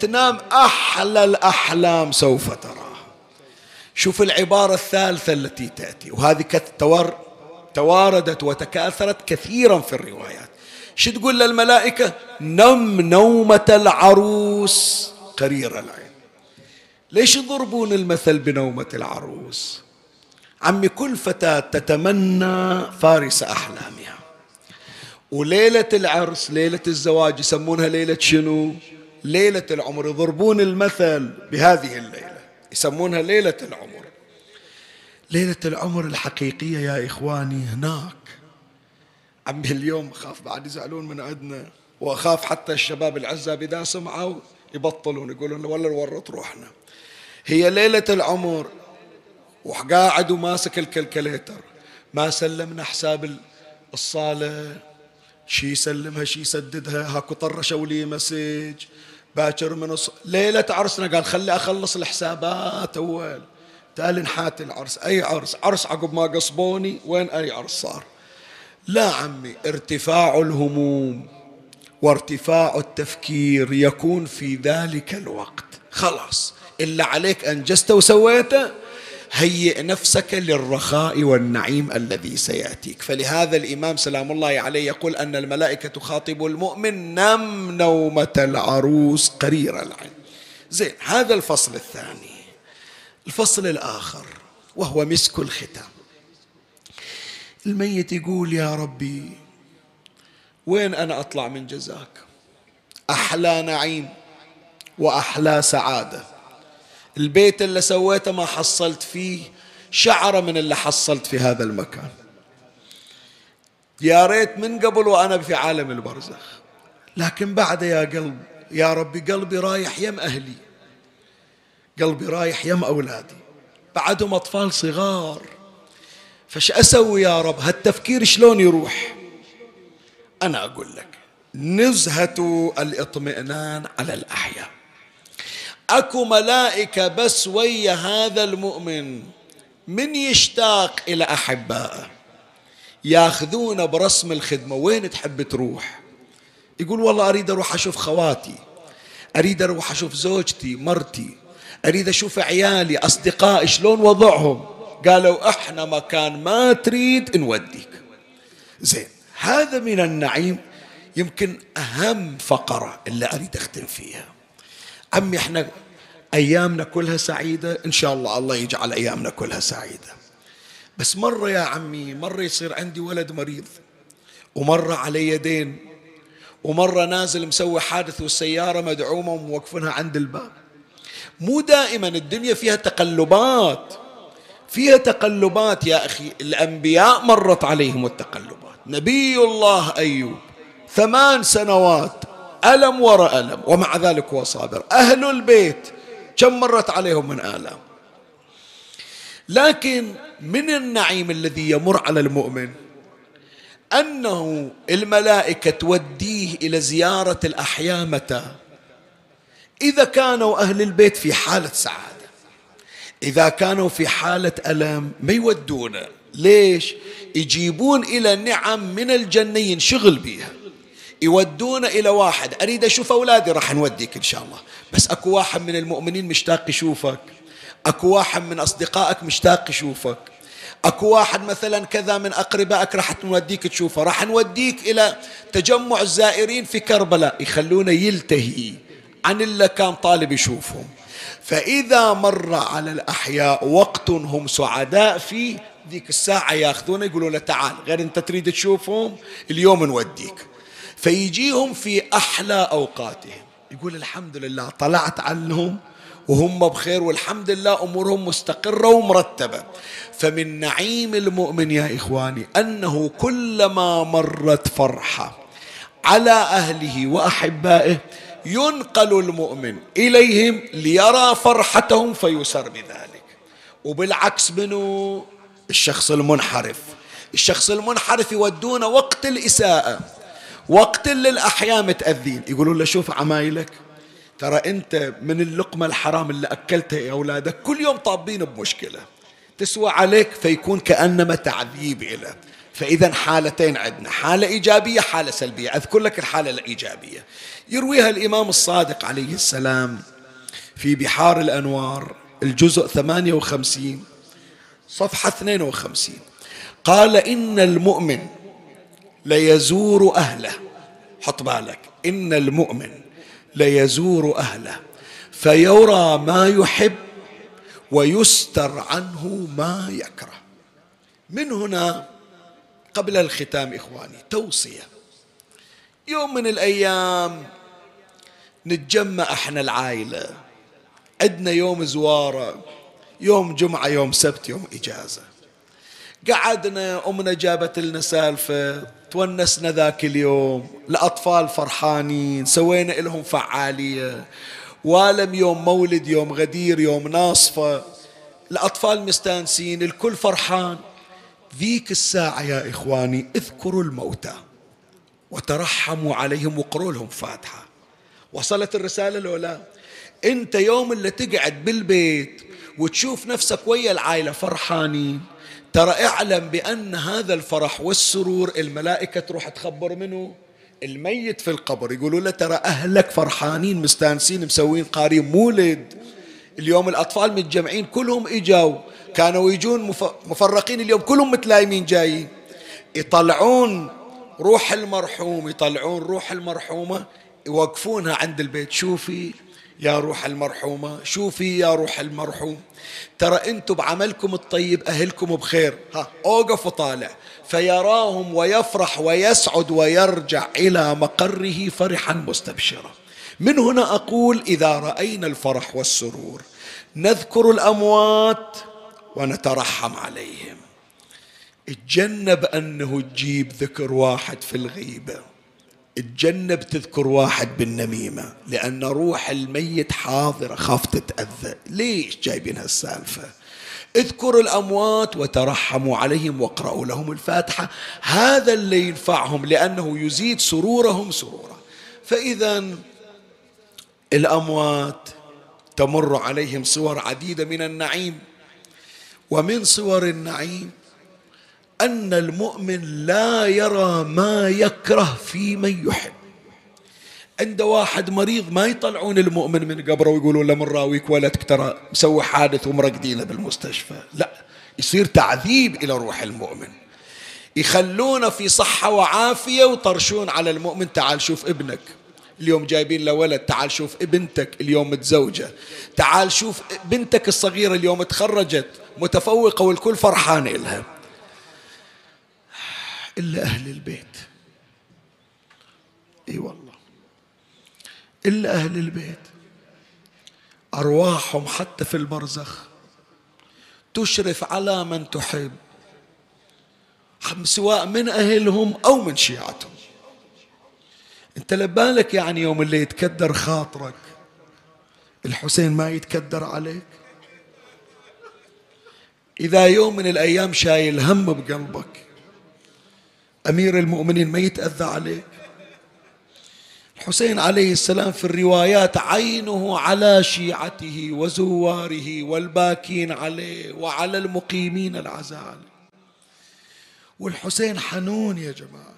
Speaker 1: تنام أحلى الأحلام سوف تراها شوف العبارة الثالثة التي تأتي وهذه تواردت وتكاثرت كثيرا في الروايات. شو تقول للملائكة؟ نم نومة العروس قرير العين. ليش يضربون المثل بنومة العروس؟ عمي كل فتاة تتمنى فارس أحلامها. وليلة العرس ليلة الزواج يسمونها ليلة شنو؟ ليلة العمر. يضربون المثل بهذه الليلة. يسمونها ليلة العمر. ليلة العمر الحقيقية يا إخواني هناك. عمي اليوم أخاف بعد يزعلون من عندنا وأخاف حتى الشباب العزاب إذا سمعوا يبطلون يقولون ولا نورط روحنا. هي ليلة العمر وقاعد وماسك الكلكليتر ما سلمنا حساب الصالة. شي يسلمها شي يسددها. هاكو طرشوا لي مسج. باكر من الص... ليلة عرسنا قال خلي أخلص الحسابات أول. تالي نحات العرس. أي عرس؟ عرس عقب ما قصبوني وين أي عرس صار؟ لا عمي ارتفاع الهموم وارتفاع التفكير يكون في ذلك الوقت. خلاص إلا عليك أنجزت وسويته هيئ نفسك للرخاء والنعيم الذي سيأتيك. فلهذا الإمام سلام الله عليه يقول أن الملائكة تخاطب المؤمن نم نومة العروس قرير العين. زين هذا الفصل الثاني. الفصل الآخر وهو مسك الختام. الميت يقول يا ربي وين أنا أطلع من جزاك؟ أحلى نعيم وأحلى سعادة. البيت اللي سويته ما حصلت فيه شعرة من اللي حصلت في هذا المكان. يا ريت من قبل وأنا في عالم البرزخ. لكن بعد يا قلب يا ربي قلبي رايح يم أهلي. قلبي رايح يم أولادي. بعدهم أطفال صغار فش أسوي يا رب؟ هالتفكير شلون يروح؟ أنا أقول لك نزهة الإطمئنان على الأحياء. أكو ملائكة بس ويا هذا المؤمن. من يشتاق إلى أحبائه ياخذونه برسم الخدمة. وين تحب تروح؟ يقول والله أريد أروح أشوف خواتي. أريد أروح أشوف زوجتي مرتي. أريد أشوف عيالي أصدقائي شلون وضعهم؟ قالوا إحنا مكان ما تريد نوديك. زين هذا من النعيم يمكن أهم فقرة اللي أريد أختم فيها. عمي إحنا أيامنا كلها سعيدة. إن شاء الله الله يجعل أيامنا كلها سعيدة. بس مرة يا عمي مرة يصير عندي ولد مريض ومرة علي دين ومرة نازل مسوي حادث والسيارة مدعومة وموقفينها عند الباب. مو دائما الدنيا فيها تقلبات فيها تقلبات يا أخي. الأنبياء مرت عليهم التقلبات. نبي الله أيوب ثمان سنوات ألم وراء ألم ومع ذلك هو صابر. أهل البيت كم مرت عليهم من آلام. لكن من النعيم الذي يمر على المؤمن أنه الملائكة توديه إلى زيارة الأحياء متى إذا كانوا أهل البيت في حالة سعادة إذا كانوا في حالة ألم ما يودونه ليش؟ يجيبون إلى نعم من الجنة ينشغل بها يودون إلى واحد. أريد أشوف أولادي راح نوديك إن شاء الله. بس أكو واحد من المؤمنين مشتاق يشوفك. أكو واحد من أصدقائك مشتاق يشوفك. أكو واحد مثلا كذا من أقربائك راح نوديك تشوفه. راح نوديك إلى تجمع الزائرين في كربلاء. يخلونه يلتهي عن اللي كان طالب يشوفهم. فإذا مر على الأحياء وقت هم سعداء فيه ذيك الساعة ياخذونه يقولوا له تعال غير أنت تريد تشوفهم اليوم نوديك. فيجيهم في أحلى أوقاتهم. يقول الحمد لله طلعت عنهم وهم بخير والحمد لله أمورهم مستقرة ومرتبة. فمن نعيم المؤمن يا إخواني أنه كلما مرت فرحة على أهله وأحبائه ينقل المؤمن إليهم ليرى فرحتهم فيسر بذلك. وبالعكس منه الشخص المنحرف. الشخص المنحرف يودونه وقت الإساءة. وقت اللي الأحياء متأذين. يقولون له شوف عمايلك ترى أنت من اللقمة الحرام اللي أكلتها يا أولادك كل يوم طابين بمشكلة. تسوى عليك فيكون كأنما تعذيب له فإذا حالتين عندنا حالة إيجابية حالة سلبية. أذكر لك الحالة الإيجابية. يرويها الإمام الصادق عليه السلام في بحار الأنوار الجزء 58 صفحة 52 قال إن المؤمن ليزور أهله. حط بالك. إن المؤمن ليزور أهله. فيرى ما يحب ويستر عنه ما يكره. من هنا قبل الختام إخواني توصية. يوم من الأيام نتجمع إحنا العائلة. عندنا يوم زوارة يوم جمعة يوم سبت يوم إجازة. قعدنا أمنا جابت لنا سالفة. تونسنا ذاك اليوم الأطفال فرحانين سوينا لهم فعالية. والم يوم مولد يوم غدير يوم ناصفة. الأطفال مستانسين الكل فرحان. ذيك الساعة يا إخواني اذكروا الموتى. وترحموا عليهم وقروا لهم فاتحة. وصلت الرسالة لو لا؟ انت يوم اللي تقعد بالبيت وتشوف نفسك ويا العائلة فرحانين. ترى اعلم بأن هذا الفرح والسرور الملائكة تروح تخبر منه؟ الميت في القبر. يقولوا له ترى أهلك فرحانين مستانسين مسوين قارين مولد. اليوم الأطفال متجمعين كلهم إجاوا كانوا يجون مفرقين اليوم كلهم متلايمين جايين. يطلعون روح المرحوم يطلعون روح المرحومة يوقفونها عند البيت. شوفي يا روح المرحومة شوفي يا روح المرحوم ترى أنتم بعملكم الطيب أهلكم بخير. ها أوقف وطالع. فيراهم ويفرح ويسعد ويرجع إلى مقره فرحا مستبشرا. من هنا أقول إذا رأينا الفرح والسرور نذكر الأموات ونترحم عليهم. اتجنب أنه تجيب ذكر واحد في الغيبة. اتجنب تذكر واحد بالنميمة لأن روح الميت حاضرة خاف تتأذى. ليش جايبين هالسالفة؟ اذكروا الأموات وترحموا عليهم واقرأوا لهم الفاتحة. هذا اللي ينفعهم لأنه يزيد سرورهم سرورا. فإذا الأموات تمر عليهم صور عديدة من النعيم. ومن صور النعيم أن المؤمن لا يرى ما يكره في من يحب. عند واحد مريض ما يطلعون المؤمن من قبره ويقولون له من راويك ولدك ترى مسوي حادث ومرقدينه بالمستشفى. لا يصير تعذيب إلى روح المؤمن. يخلونه في صحة وعافية وطرشون على المؤمن تعال شوف ابنك. اليوم جايبين له ولد تعال شوف ابنتك اليوم متزوجة. تعال شوف بنتك الصغيرة اليوم تخرجت متفوقة والكل فرحان إلها. إلا أهل البيت. إي والله. إلا أهل البيت. أرواحهم حتى في البرزخ. تشرف على من تحب. سواء من أهلهم أو من شيعتهم. أنت لبالك يعني يوم اللي يتكدر خاطرك. الحسين ما يتكدر عليك. إذا يوم من الأيام شايل هم بقلبك. أمير المؤمنين ما يتأذى عليك. الحسين عليه السلام في الروايات عينه على شيعته وزواره والباكين عليه وعلى المقيمين العزاء عليه والحسين حنون يا جماعة.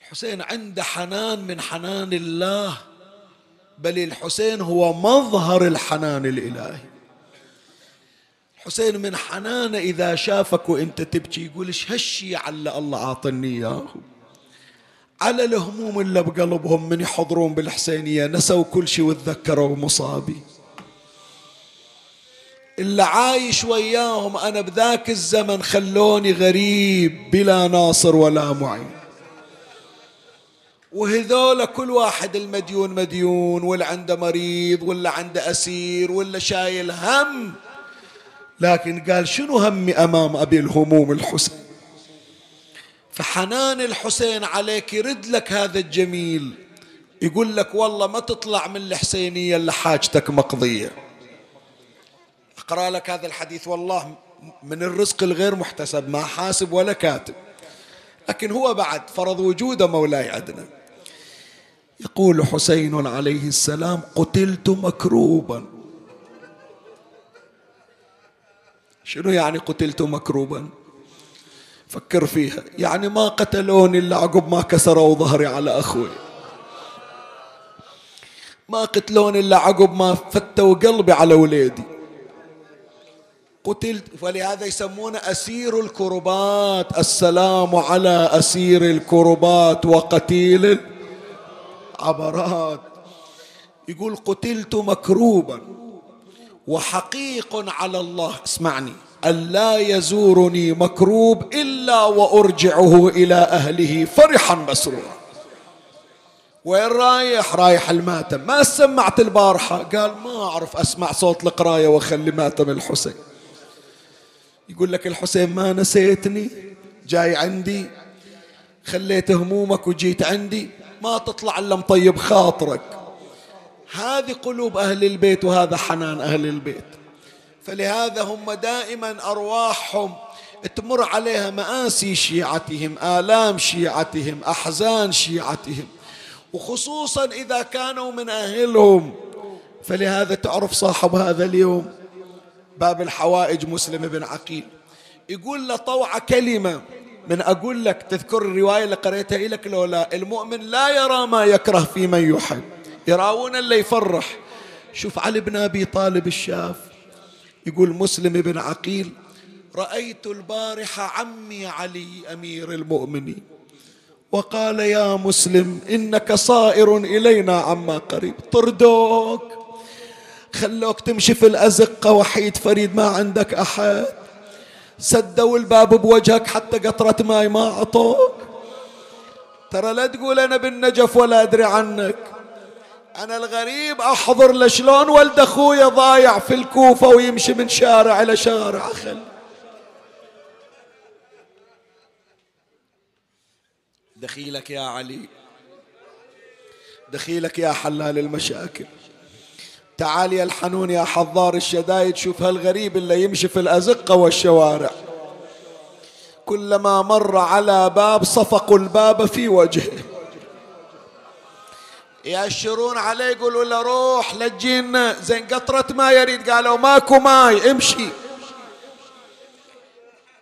Speaker 1: الحسين عنده حنان من حنان الله بل الحسين هو مظهر الحنان الإلهي. حسين من حنانة إذا شافك وإنت تبكي يقول إيش هالشي على الله عاطني إياه على الهموم اللي بقلبهم من يحضرون بالحسينية نسوا كل شيء وتذكروا مصابي. اللي عايش وياهم أنا بذاك الزمن خلوني غريب بلا ناصر ولا معين. وهذول كل واحد المديون مديون واللي عنده مريض واللي عنده أسير واللي شايل هم لكن قال شنو همي أمام أبي الهموم الحسين؟ فحنان الحسين عليك يرد لك هذا الجميل. يقول لك والله ما تطلع من الحسينية إلا حاجتك مقضية. أقرأ لك هذا الحديث والله من الرزق الغير محتسب ما حاسب ولا كاتب. لكن هو بعد فرض وجوده مولاي عندنا يقول حسين عليه السلام قتلت مكروبا. شنو يعني قتلت مكروبا؟ فكر فيها. يعني ما قتلوني إلا عقب ما كسروا ظهري على أخوي. ما قتلوني إلا عقب ما فتوا قلبي على وليدي. قتلت فلهذا يسمونه أسير الكربات. السلام على أسير الكربات وقتيل العبرات. يقول قتلت مكروبا. وحقيق على الله. اسمعني. ألا يزورني مكروب إلا وأرجعه إلى أهله فرحا مسرورا. وين رايح؟ رايح الماتم. ما سمعت البارحة؟ قال ما أعرف أسمع صوت القراية وأخلي ماتم الحسين. يقول لك الحسين ما نسيتني. جاي عندي. خليت همومك وجيت عندي. ما تطلع إلا مطيب خاطرك. هذه قلوب أهل البيت وهذا حنان أهل البيت. فلهذا هم دائما أرواحهم تمر عليها مآسي شيعتهم آلام شيعتهم أحزان شيعتهم. وخصوصا إذا كانوا من أهلهم. فلهذا تعرف صاحب هذا اليوم باب الحوائج مسلم بن عقيل. يقول له طوع كلمة من أقول لك تذكر الرواية اللي قريتها لك لو لا المؤمن لا يرى ما يكره في من يحب يراون اللي يفرح. شوف علي بن أبي طالب الشاف يقول مسلم بن عقيل رأيت البارحة عمي علي أمير المؤمنين. وقال يا مسلم إنك صائر إلينا عما قريب. طردوك خلوك تمشي في الأزقة وحيد فريد ما عندك أحد. سدوا الباب بوجهك حتى قطرة ماي ما أعطوك. ترى لا تقول أنا بالنجف ولا أدري عنك. أنا الغريب أحضر لشلون ولد أخويا ضايع في الكوفة ويمشي من شارع إلى شارع أخل دخيلك يا علي. دخيلك يا حلال المشاكل. تعال يا الحنون يا حضار الشدايد شوف هالغريب اللي يمشي في الأزقة والشوارع. كلما مر على باب صفقوا الباب في وجهه. يأشرون عليه يقولوا له روح لجينا زين قطرة ما يريد قالوا ماكو ماي امشي.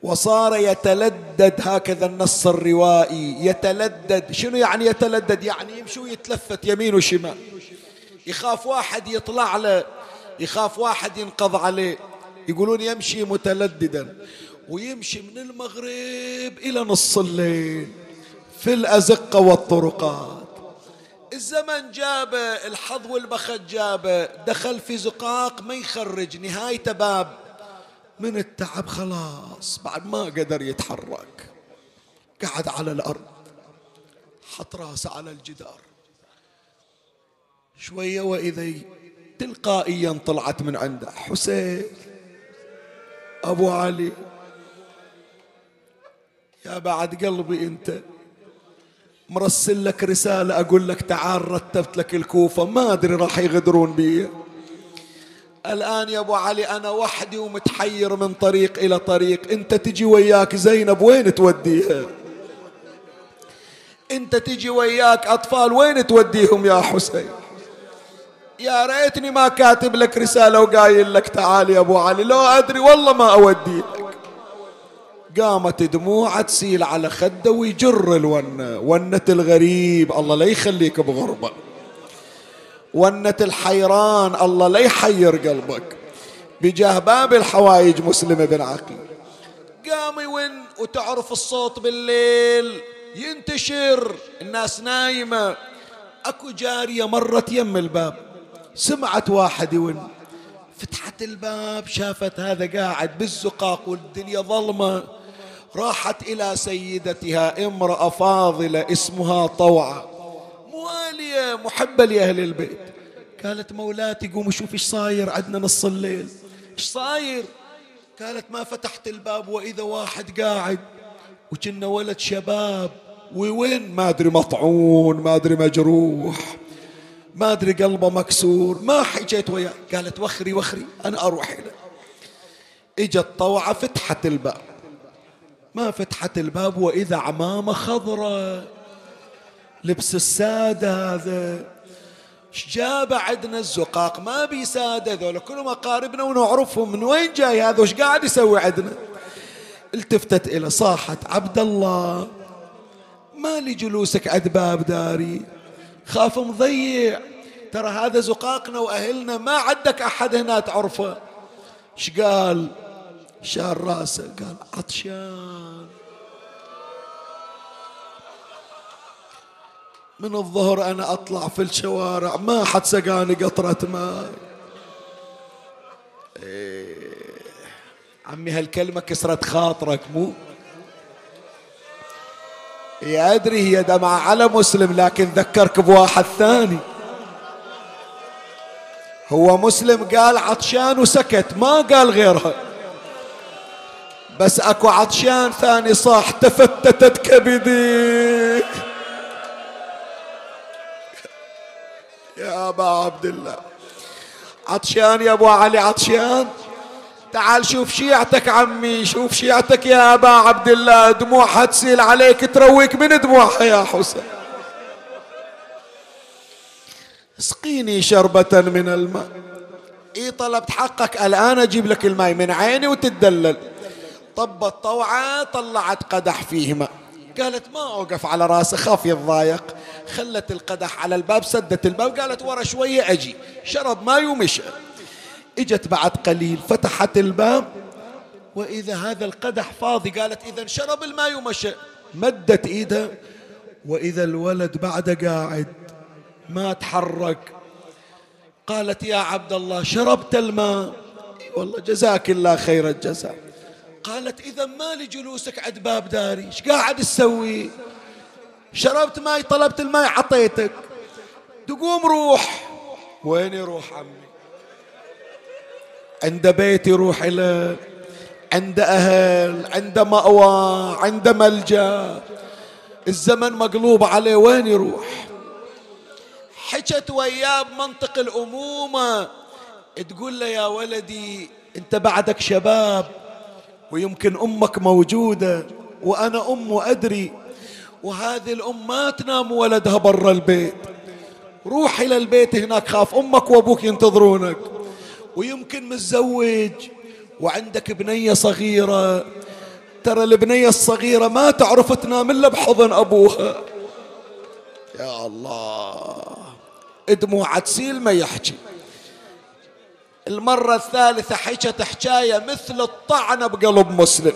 Speaker 1: وصار يتلدد هكذا النص الروائي. يتلدد شنو يعني يتلدد يعني يمشي ويتلفت يمين وشمال. يخاف واحد يطلع له يخاف واحد ينقض عليه. يقولون يمشي متلددا ويمشي من المغرب إلى نص الليل في الأزقة والطرقات الزمن جابه الحظ والبخت جابه دخل في زقاق ما يخرج نهايته باب. من التعب خلاص بعد ما قدر يتحرك. قعد على الأرض حط راسه على الجدار. شوية وإذا تلقائيا طلعت من عنده. حسين أبو علي يا بعد قلبي أنت. مرسل لك رسالة أقول لك تعال رتبت لك الكوفة ما أدري راح يغدرون بي. الآن يا أبو علي أنا وحدي ومتحير من طريق إلى طريق. أنت تجي وياك زينب وين توديها؟ أنت تجي وياك أطفال وين توديهم يا حسين؟ يا ريتني ما كاتب لك رسالة وقايل لك تعال يا أبو علي لو أدري والله ما أودي لك قامت دموعه تسيل على خده ويجر الونة ونة الغريب. الله لا يخليك بغربة. ونة الحيران الله لا يحير قلبك. بجاه باب الحوايج مسلم بن عقيل. قام يون وتعرف الصوت بالليل. ينتشر الناس نايمة. أكو جارية مرت يم الباب. سمعت واحد يون. فتحت الباب شافت هذا قاعد بالزقاق والدنيا ظلمة. راحت إلى سيدتها امرأة فاضلة اسمها طوعة. موالية محبة لأهل البيت. قالت مولاتي قوم شوف إيش صاير عندنا نص الليل. إيش صاير؟ قالت ما فتحت الباب وإذا واحد قاعد. وكنا ولد شباب. ووين؟ ما أدري مطعون ما أدري مجروح. ما أدري قلبه مكسور. ما حكيت وياه. قالت وخري وخري أنا أروح إلى إجت طوعة فتحت الباب. ما فتحت الباب وإذا عمامة خضراء. لبس السادة هذا. جاب عندنا الزقاق؟ ما بي سادة ذولا. كلهم أقاربنا ونعرفهم من وين جاي هذا؟ وش قاعد يسوي عندنا التفتت إلى صاحت عبد الله ما لي جلوسك عند باب داري. خاف مضيع. ترى هذا زقاقنا وأهلنا ما عندك أحد هنا تعرفه. إيش قال؟ شال راسه قال عطشان. من الظهر أنا أطلع في الشوارع ما حد سقاني قطرة ماء. إيه عمي هالكلمة كسرت خاطرك مو؟ يا أدري هي دمعة على مسلم لكن ذكرك بواحد ثاني. هو مسلم قال عطشان وسكت ما قال غيرها. بس اكو عطشان ثاني صاح تفتتت كبدي يا أبا عبد الله. عطشان يا أبو علي عطشان. تعال شوف شيعتك عمي شوف شيعتك يا أبا عبد الله. دموعها تسيل عليك ترويك من دموعها يا حسين. اسقيني شربة من الماء. إي طلبت حقك الآن أجيب لك الماء من عيني وتتدلل. طبت طوعة طلعت قدح فيه ماء قالت ما أوقف على راسه خاف يتضايق. خلت القدح على الباب سدت الباب قالت ورا شوية أجي. شرب ماي ومشى إجت بعد قليل فتحت الباب. وإذا هذا القدح فاضي قالت إذا شرب الماء ومشى مدت إيدها وإذا الولد بعد قاعد ما تحرك. قالت يا عبد الله شربت الماء. والله جزاك الله خير الجزاء. قالت إذا ما لي جلوسك عند باب داري إيش قاعد تسوي؟ شربت ماي طلبت الماي عطيتك. تقوم روح. وين يروح عمي؟ عند بيت يروح إلى عند أهل عند مأوى عند ملجأ. الزمن مقلوب عليه وين يروح؟ حكت وياه بمنطق الأمومة. تقول له يا ولدي أنت بعدك شباب. ويمكن أمك موجودة وأنا أم وأدري وهذه الأم ما تنام ولدها برا البيت. روح إلى البيت هناك خاف أمك وأبوك ينتظرونك. ويمكن متزوج وعندك بنية صغيرة. ترى البنية الصغيرة ما تعرف تنام إلا بحضن أبوها. يا الله. دموع تسيل ما يحكي. المرة الثالثة حكت حكاية مثل الطعنة بقلب مسلم.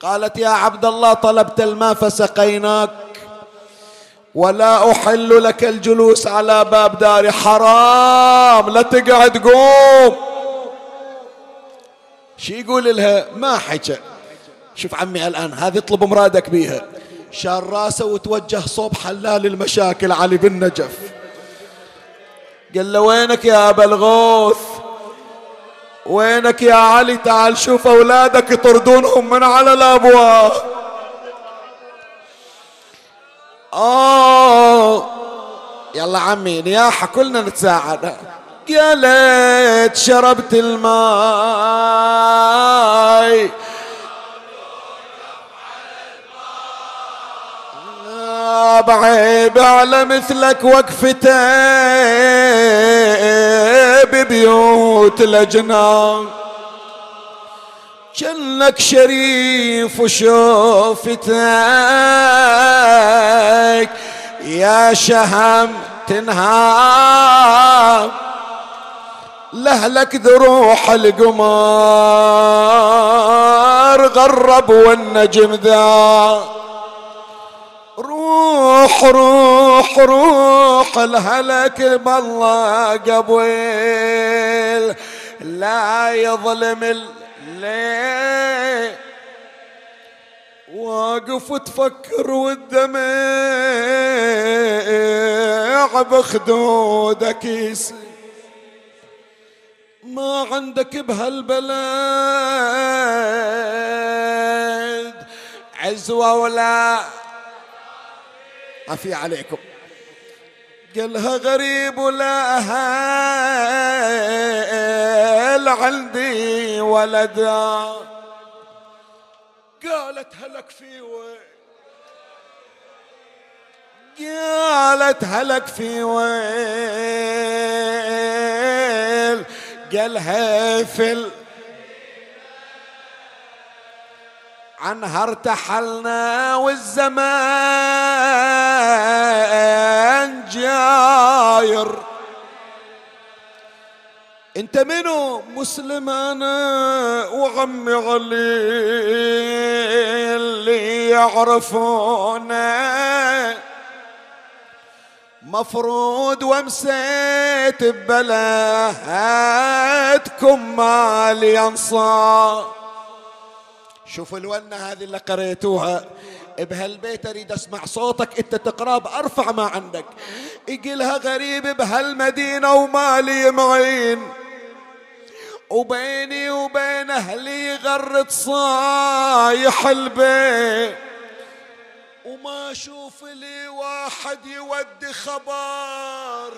Speaker 1: قالت يا عبد الله طلبت الماء فسقيناك ولا أحل لك الجلوس على باب داري حرام لا تقعد قوم. شي يقول لها؟ ما حكى. شوف عمي الآن هذه اطلب مرادك بيها. شال راسه وتوجه صوب حلال المشاكل علي بن نجف قال له وينك يا أبا الغوث؟ وينك يا علي؟ تعال شوف أولادك يطردونهم من على الأبواب. آه. يلا عمي نياحة كلنا نتساعد. يا ليت شربت الماي. بعيب على مثلك وقفته ببيوت الأجنان جنك شريف وشوفتك يا شهم تنهار. لهلك ذروح القمر غرب والنجم ذا روح روح روح الهلك بالله قبل. لا يظلم الليل. واقف تفكر والدمع بخدودك ما عندك بهالبلد عزوة ولا عفي عليكم. قالها غريب ولا أهل عندي ولدا. قالت هلك في قالت هلك في وين؟ قالها في عنها ارتحلنا والزمان جاير. انت منو مسلم أنا وعمي علي اللي يعرفونا؟ مفروض ومسيت ببلاتكم مالي انصار شوفوا الونة هذه اللي قريتوها. بهالبيت أريد أسمع صوتك أنت تقرأ بأرفع ما عندك. يقلها غريب بهالمدينة ومالي معين. وبيني وبين أهلي غرد صايح البيت. وما أشوف لي واحد يودي خبر.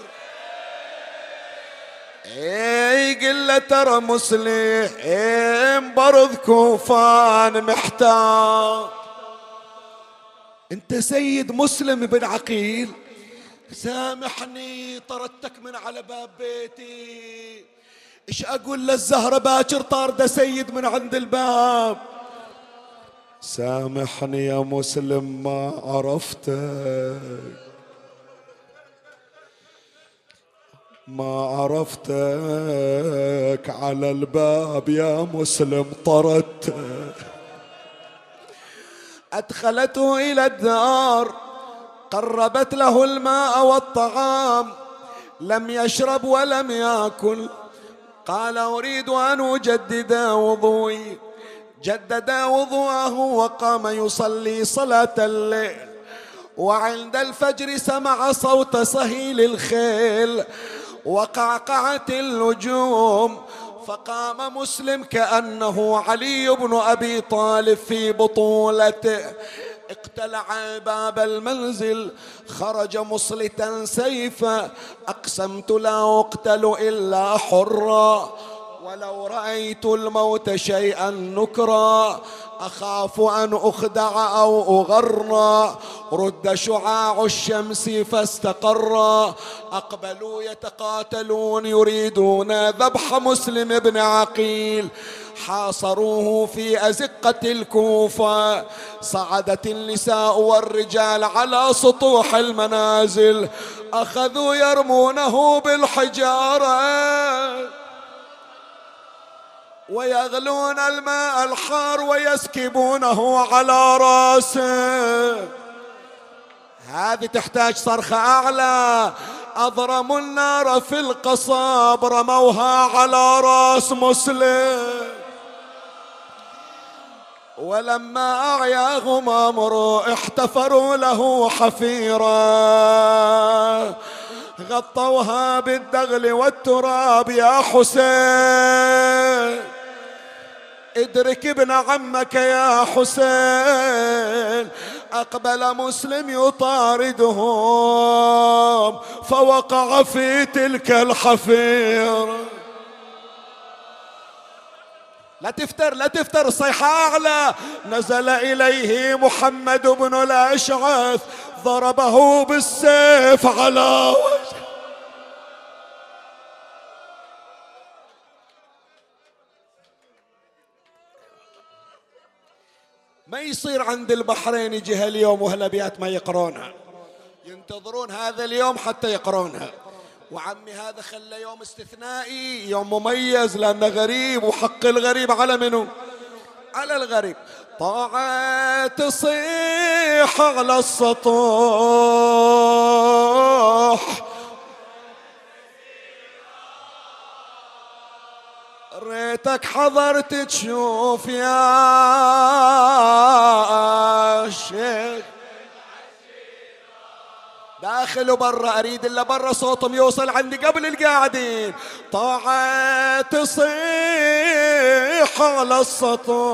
Speaker 1: إي قل له ترى مسلم برض كوفان محتاج. أنت سيد مسلم بن عقيل سامحني طردتك من على باب بيتي. إيش أقول للزهرة باكر طاردة سيد من عند الباب؟ سامحني يا مسلم ما عرفتك ما عرفتك على الباب يا مسلم طردت. أدخلته إلى الدار قربت له الماء والطعام لم يشرب ولم يأكل. قال أريد أن أجدد وضوئي. جدد وضوءه وقام يصلي صلاة الليل. وعند الفجر سمع صوت صهيل الخيل. وقعقعت النجوم. فقام مسلم كأنه علي بن أبي طالب في بطولته. اقتلع باب المنزل خرج مصلتا سيفا. أقسمت لا أقتل إلا حرا. ولو رأيت الموت شيئا نكرا. أخاف أن أخدع أو أغرى رد شعاع الشمس فاستقر. أقبلوا يتقاتلون يريدون ذبح مسلم بن عقيل. حاصروه في أزقة الكوفة. صعدت النساء والرجال على سطوح المنازل. أخذوا يرمونه بالحجارة. ويغلون الماء الحار ويسكبونه على راسه. هذه تحتاج صرخة أعلى. أضرموا النار في القصاب رموها على راس مسلم. ولما أعياهم أمر احتفروا له حفيرا. غطوها بالدغل والتراب يا حسين. ادرك ابن عمك يا حسين أقبل مسلم يطاردهم فوقع في تلك الحفيرة. لا تفتر لا تفتر الصيحة أعلى. نزل إليه محمد بن الأشعث ضربه بالسيف على وجهه. ما يصير عند البحرين يجي هاليوم وهالابيات ما يقرونها. ينتظرون هذا اليوم حتى يقرونها. وعمي هذا خلى يوم استثنائي يوم مميز لأنه غريب وحق الغريب على منه على الغريب. طاعة تصيح على السطوح. ريتك حضرت تشوف يا شيخ داخل وبرا أريد إلا برا صوتهم يوصل عندي قبل القاعدين. طاعة تصيح على السطوح.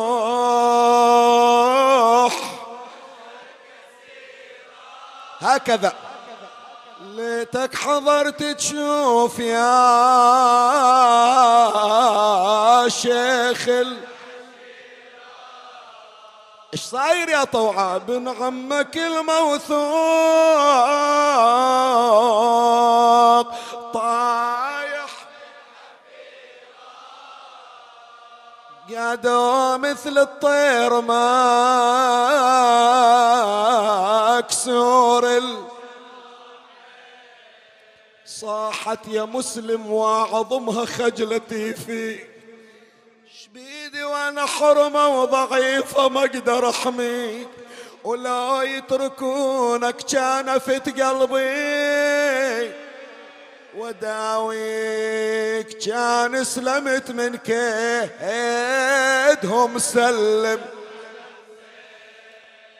Speaker 1: هكذا. ليتك حضرت تشوف يا شيخ إيش صاير يا طوعة بن عمك الموثوق؟ طايح. قادوا مثل الطير مكسور صاحت يا مسلم واعظمها خجلتي فيك شبيدي وأنا حرمة وضعيفة ما أقدر احميك ولا يتركونك كانفت قلبي. وداويك كان سلمت من كيدهم سلم.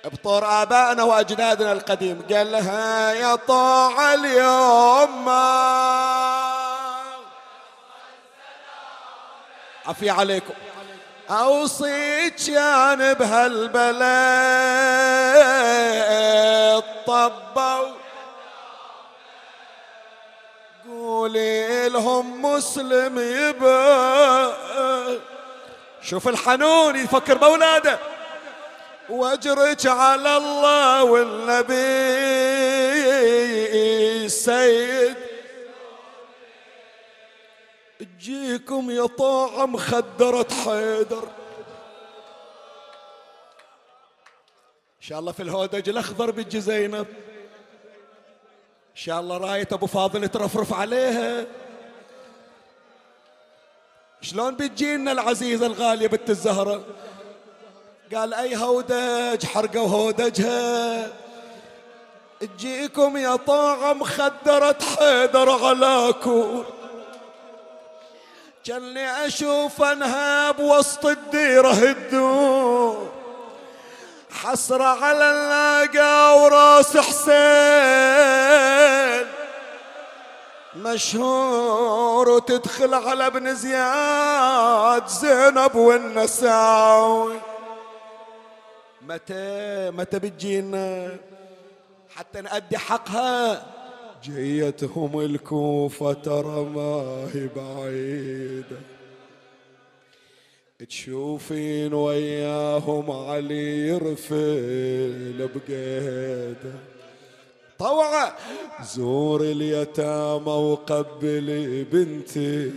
Speaker 1: بطور آبائنا وأجدادنا القديم. قال لها يا طاع اليوم ما عفي عليكم. أوصيك كان بهالبلد طبوا. قولي لهم مسلم يبا. شوف الحنون يفكر بأولاده. واجرك على الله والنبي السيد. تجيكم يا طاعة مخدرة حيدر. إن شاء الله في الهودج الأخضر بتجي زينب. إن شاء الله راية أبو فاضل ترفرف عليها. شلون بتجينا العزيزة الغالية بنت الزهرة؟ قال أي هودج حرقوا هودجها. تجيكم يا طاعة مخدرة حيدر على كور. جني أشوف أنهاب وسط الديرة الدور حسرة على اللاقى وراس حسين. مشهور وتدخل على ابن زياد زينب والنساوي. متى متى بتجينا؟ حتى نأدي حقها. جيتهم الكوفة ترى ما هي بعيدة. تشوفين وياهم علي يرفل بقيده. طوعة زور اليتامى وقبلي بنتي.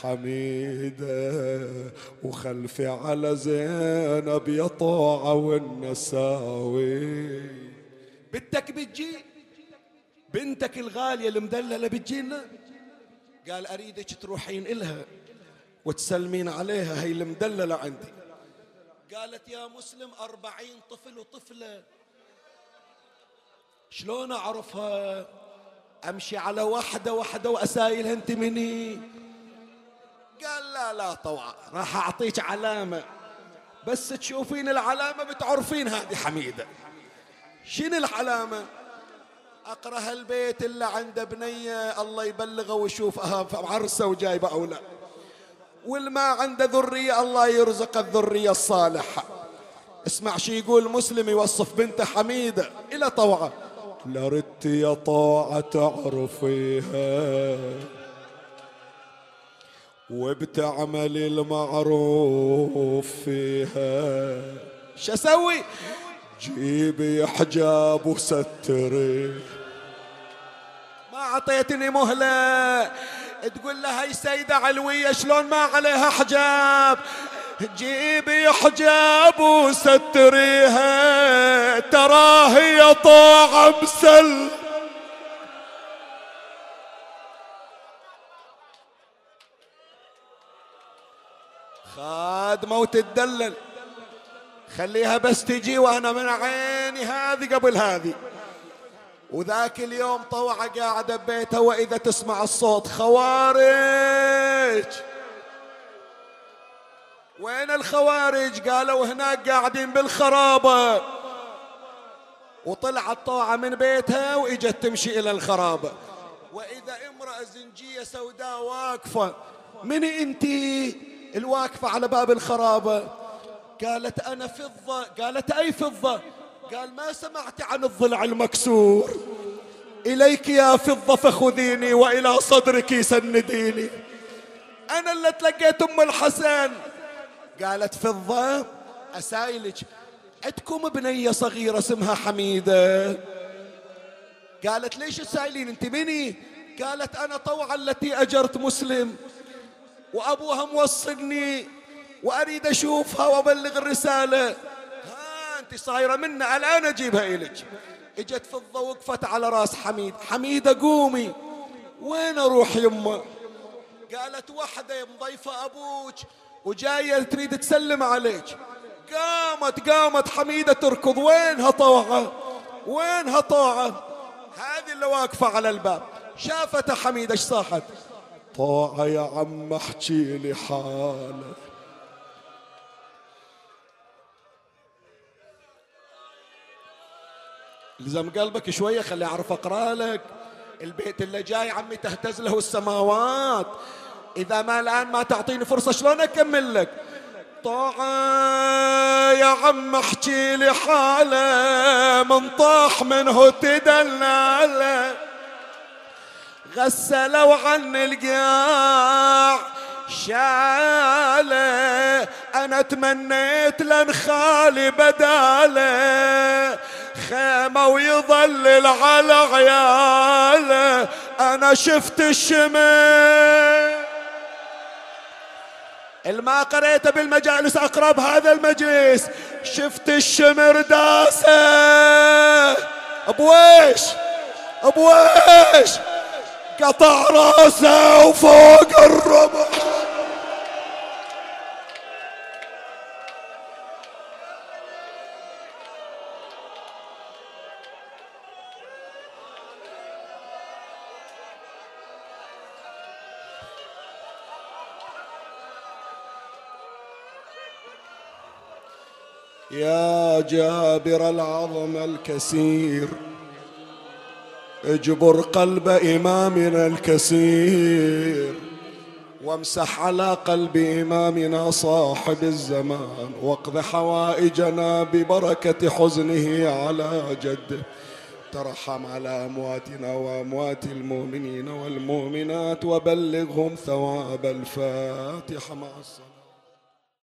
Speaker 1: حميدة وخلفي على زينب يا طوعة والنساوي. بنتك بتجي؟ بنتك الغالية المدللة بتجينا؟ قال أريدك تروحين إلها وتسلمين عليها هي المدللة عندي. قالت يا مسلم أربعين طفل وطفلة. شلون أعرفها؟ أمشي على واحدة واحدة وأسايلها أنت مني. قال لا لا طوع راح أعطيك علامة. بس تشوفين العلامة بتعرفين هذه حميدة. شنو العلامة؟ أقرأ هالبيت اللي عنده بنية الله يبلغه ويشوفها عرسة وجايبة أولاد والما عنده ذرية الله يرزق الذرية الصالحة. اسمع شي يقول مسلم يوصف بنته حميدة إلى طوعة. لردت يا طاعة تعرفيها وبتعمل المعروف فيها. شو أسوي؟ جيبي حجاب وستري. ما أعطيتني مهلة. تقول لها هي سيدة علوية شلون ما عليها حجاب؟ جيبي حجاب وستريها. ترى هي طاعة مسل خادمة وتدلل خليها بس تجي وأنا من عيني هذه قبل هذه. وذاك اليوم طوعة قاعدة ببيتها وإذا تسمع الصوت خوارج. وين الخوارج؟ قالوا هناك قاعدين بالخرابة. وطلعت طوعة من بيتها وإجت تمشي إلى الخرابة. وإذا امرأة زنجية سوداء واقفة من أنتي؟ الواقفة على باب الخرابة. قالت أنا فضة. قالت أي فضة؟ قال ما سمعت عن الضلع المكسور. إليك يا فضة فخذيني وإلى صدرك سنديني. أنا اللي تلقيت أم الحسن. قالت فضة أسايلك عندكم بنية صغيرة اسمها حميدة. قالت ليش تسايلين؟ أنت مني؟ قالت أنا طوعا التي أجرت مسلم. وأبوها موصلني وأريد أشوفها وأبلغ الرسالة. ها أنت صايرة منا الآن أجيبها إليك. إجت فضة وقفت على راس حميد. حميدة قومي وين أروح يمه قالت وحدة مضيفة أبوك وجاية تريد تسلم عليك. قامت قامت حميدة تركض. وينها طوعة وينها طوعة هذه اللي واقفة على الباب. شافت حميدة إيش صاحت؟ طوعة يا عم احكي لي حالك. لزم قلبك شوية خلي أعرف أقرأ لك. البيت اللي جاي عمي تهتز له السماوات. إذا ما الآن ما تعطيني فرصة شلون أكمل لك؟ طاعة يا عم احكي لي حالة من طاح منه تدلل. غسلوا عن القاع. شاله أنا تمنيت لن خالي بداله. خيمة ويظلل على عياله. أنا شفت الشمس الما قريته بالمجالس أقرب هذا المجلس. شفت الشمر داسه. ابويش ابويش قطع راسه وفوق الرمح يا جابر العظم الكسير اجبر قلب إمامنا الكسير وامسح على قلب إمامنا صاحب الزمان واقض حوائجنا ببركة حزنه على جده ترحم على أمواتنا وأموات المؤمنين والمؤمنات وبلغهم ثواب الفاتحة. مع الصلاة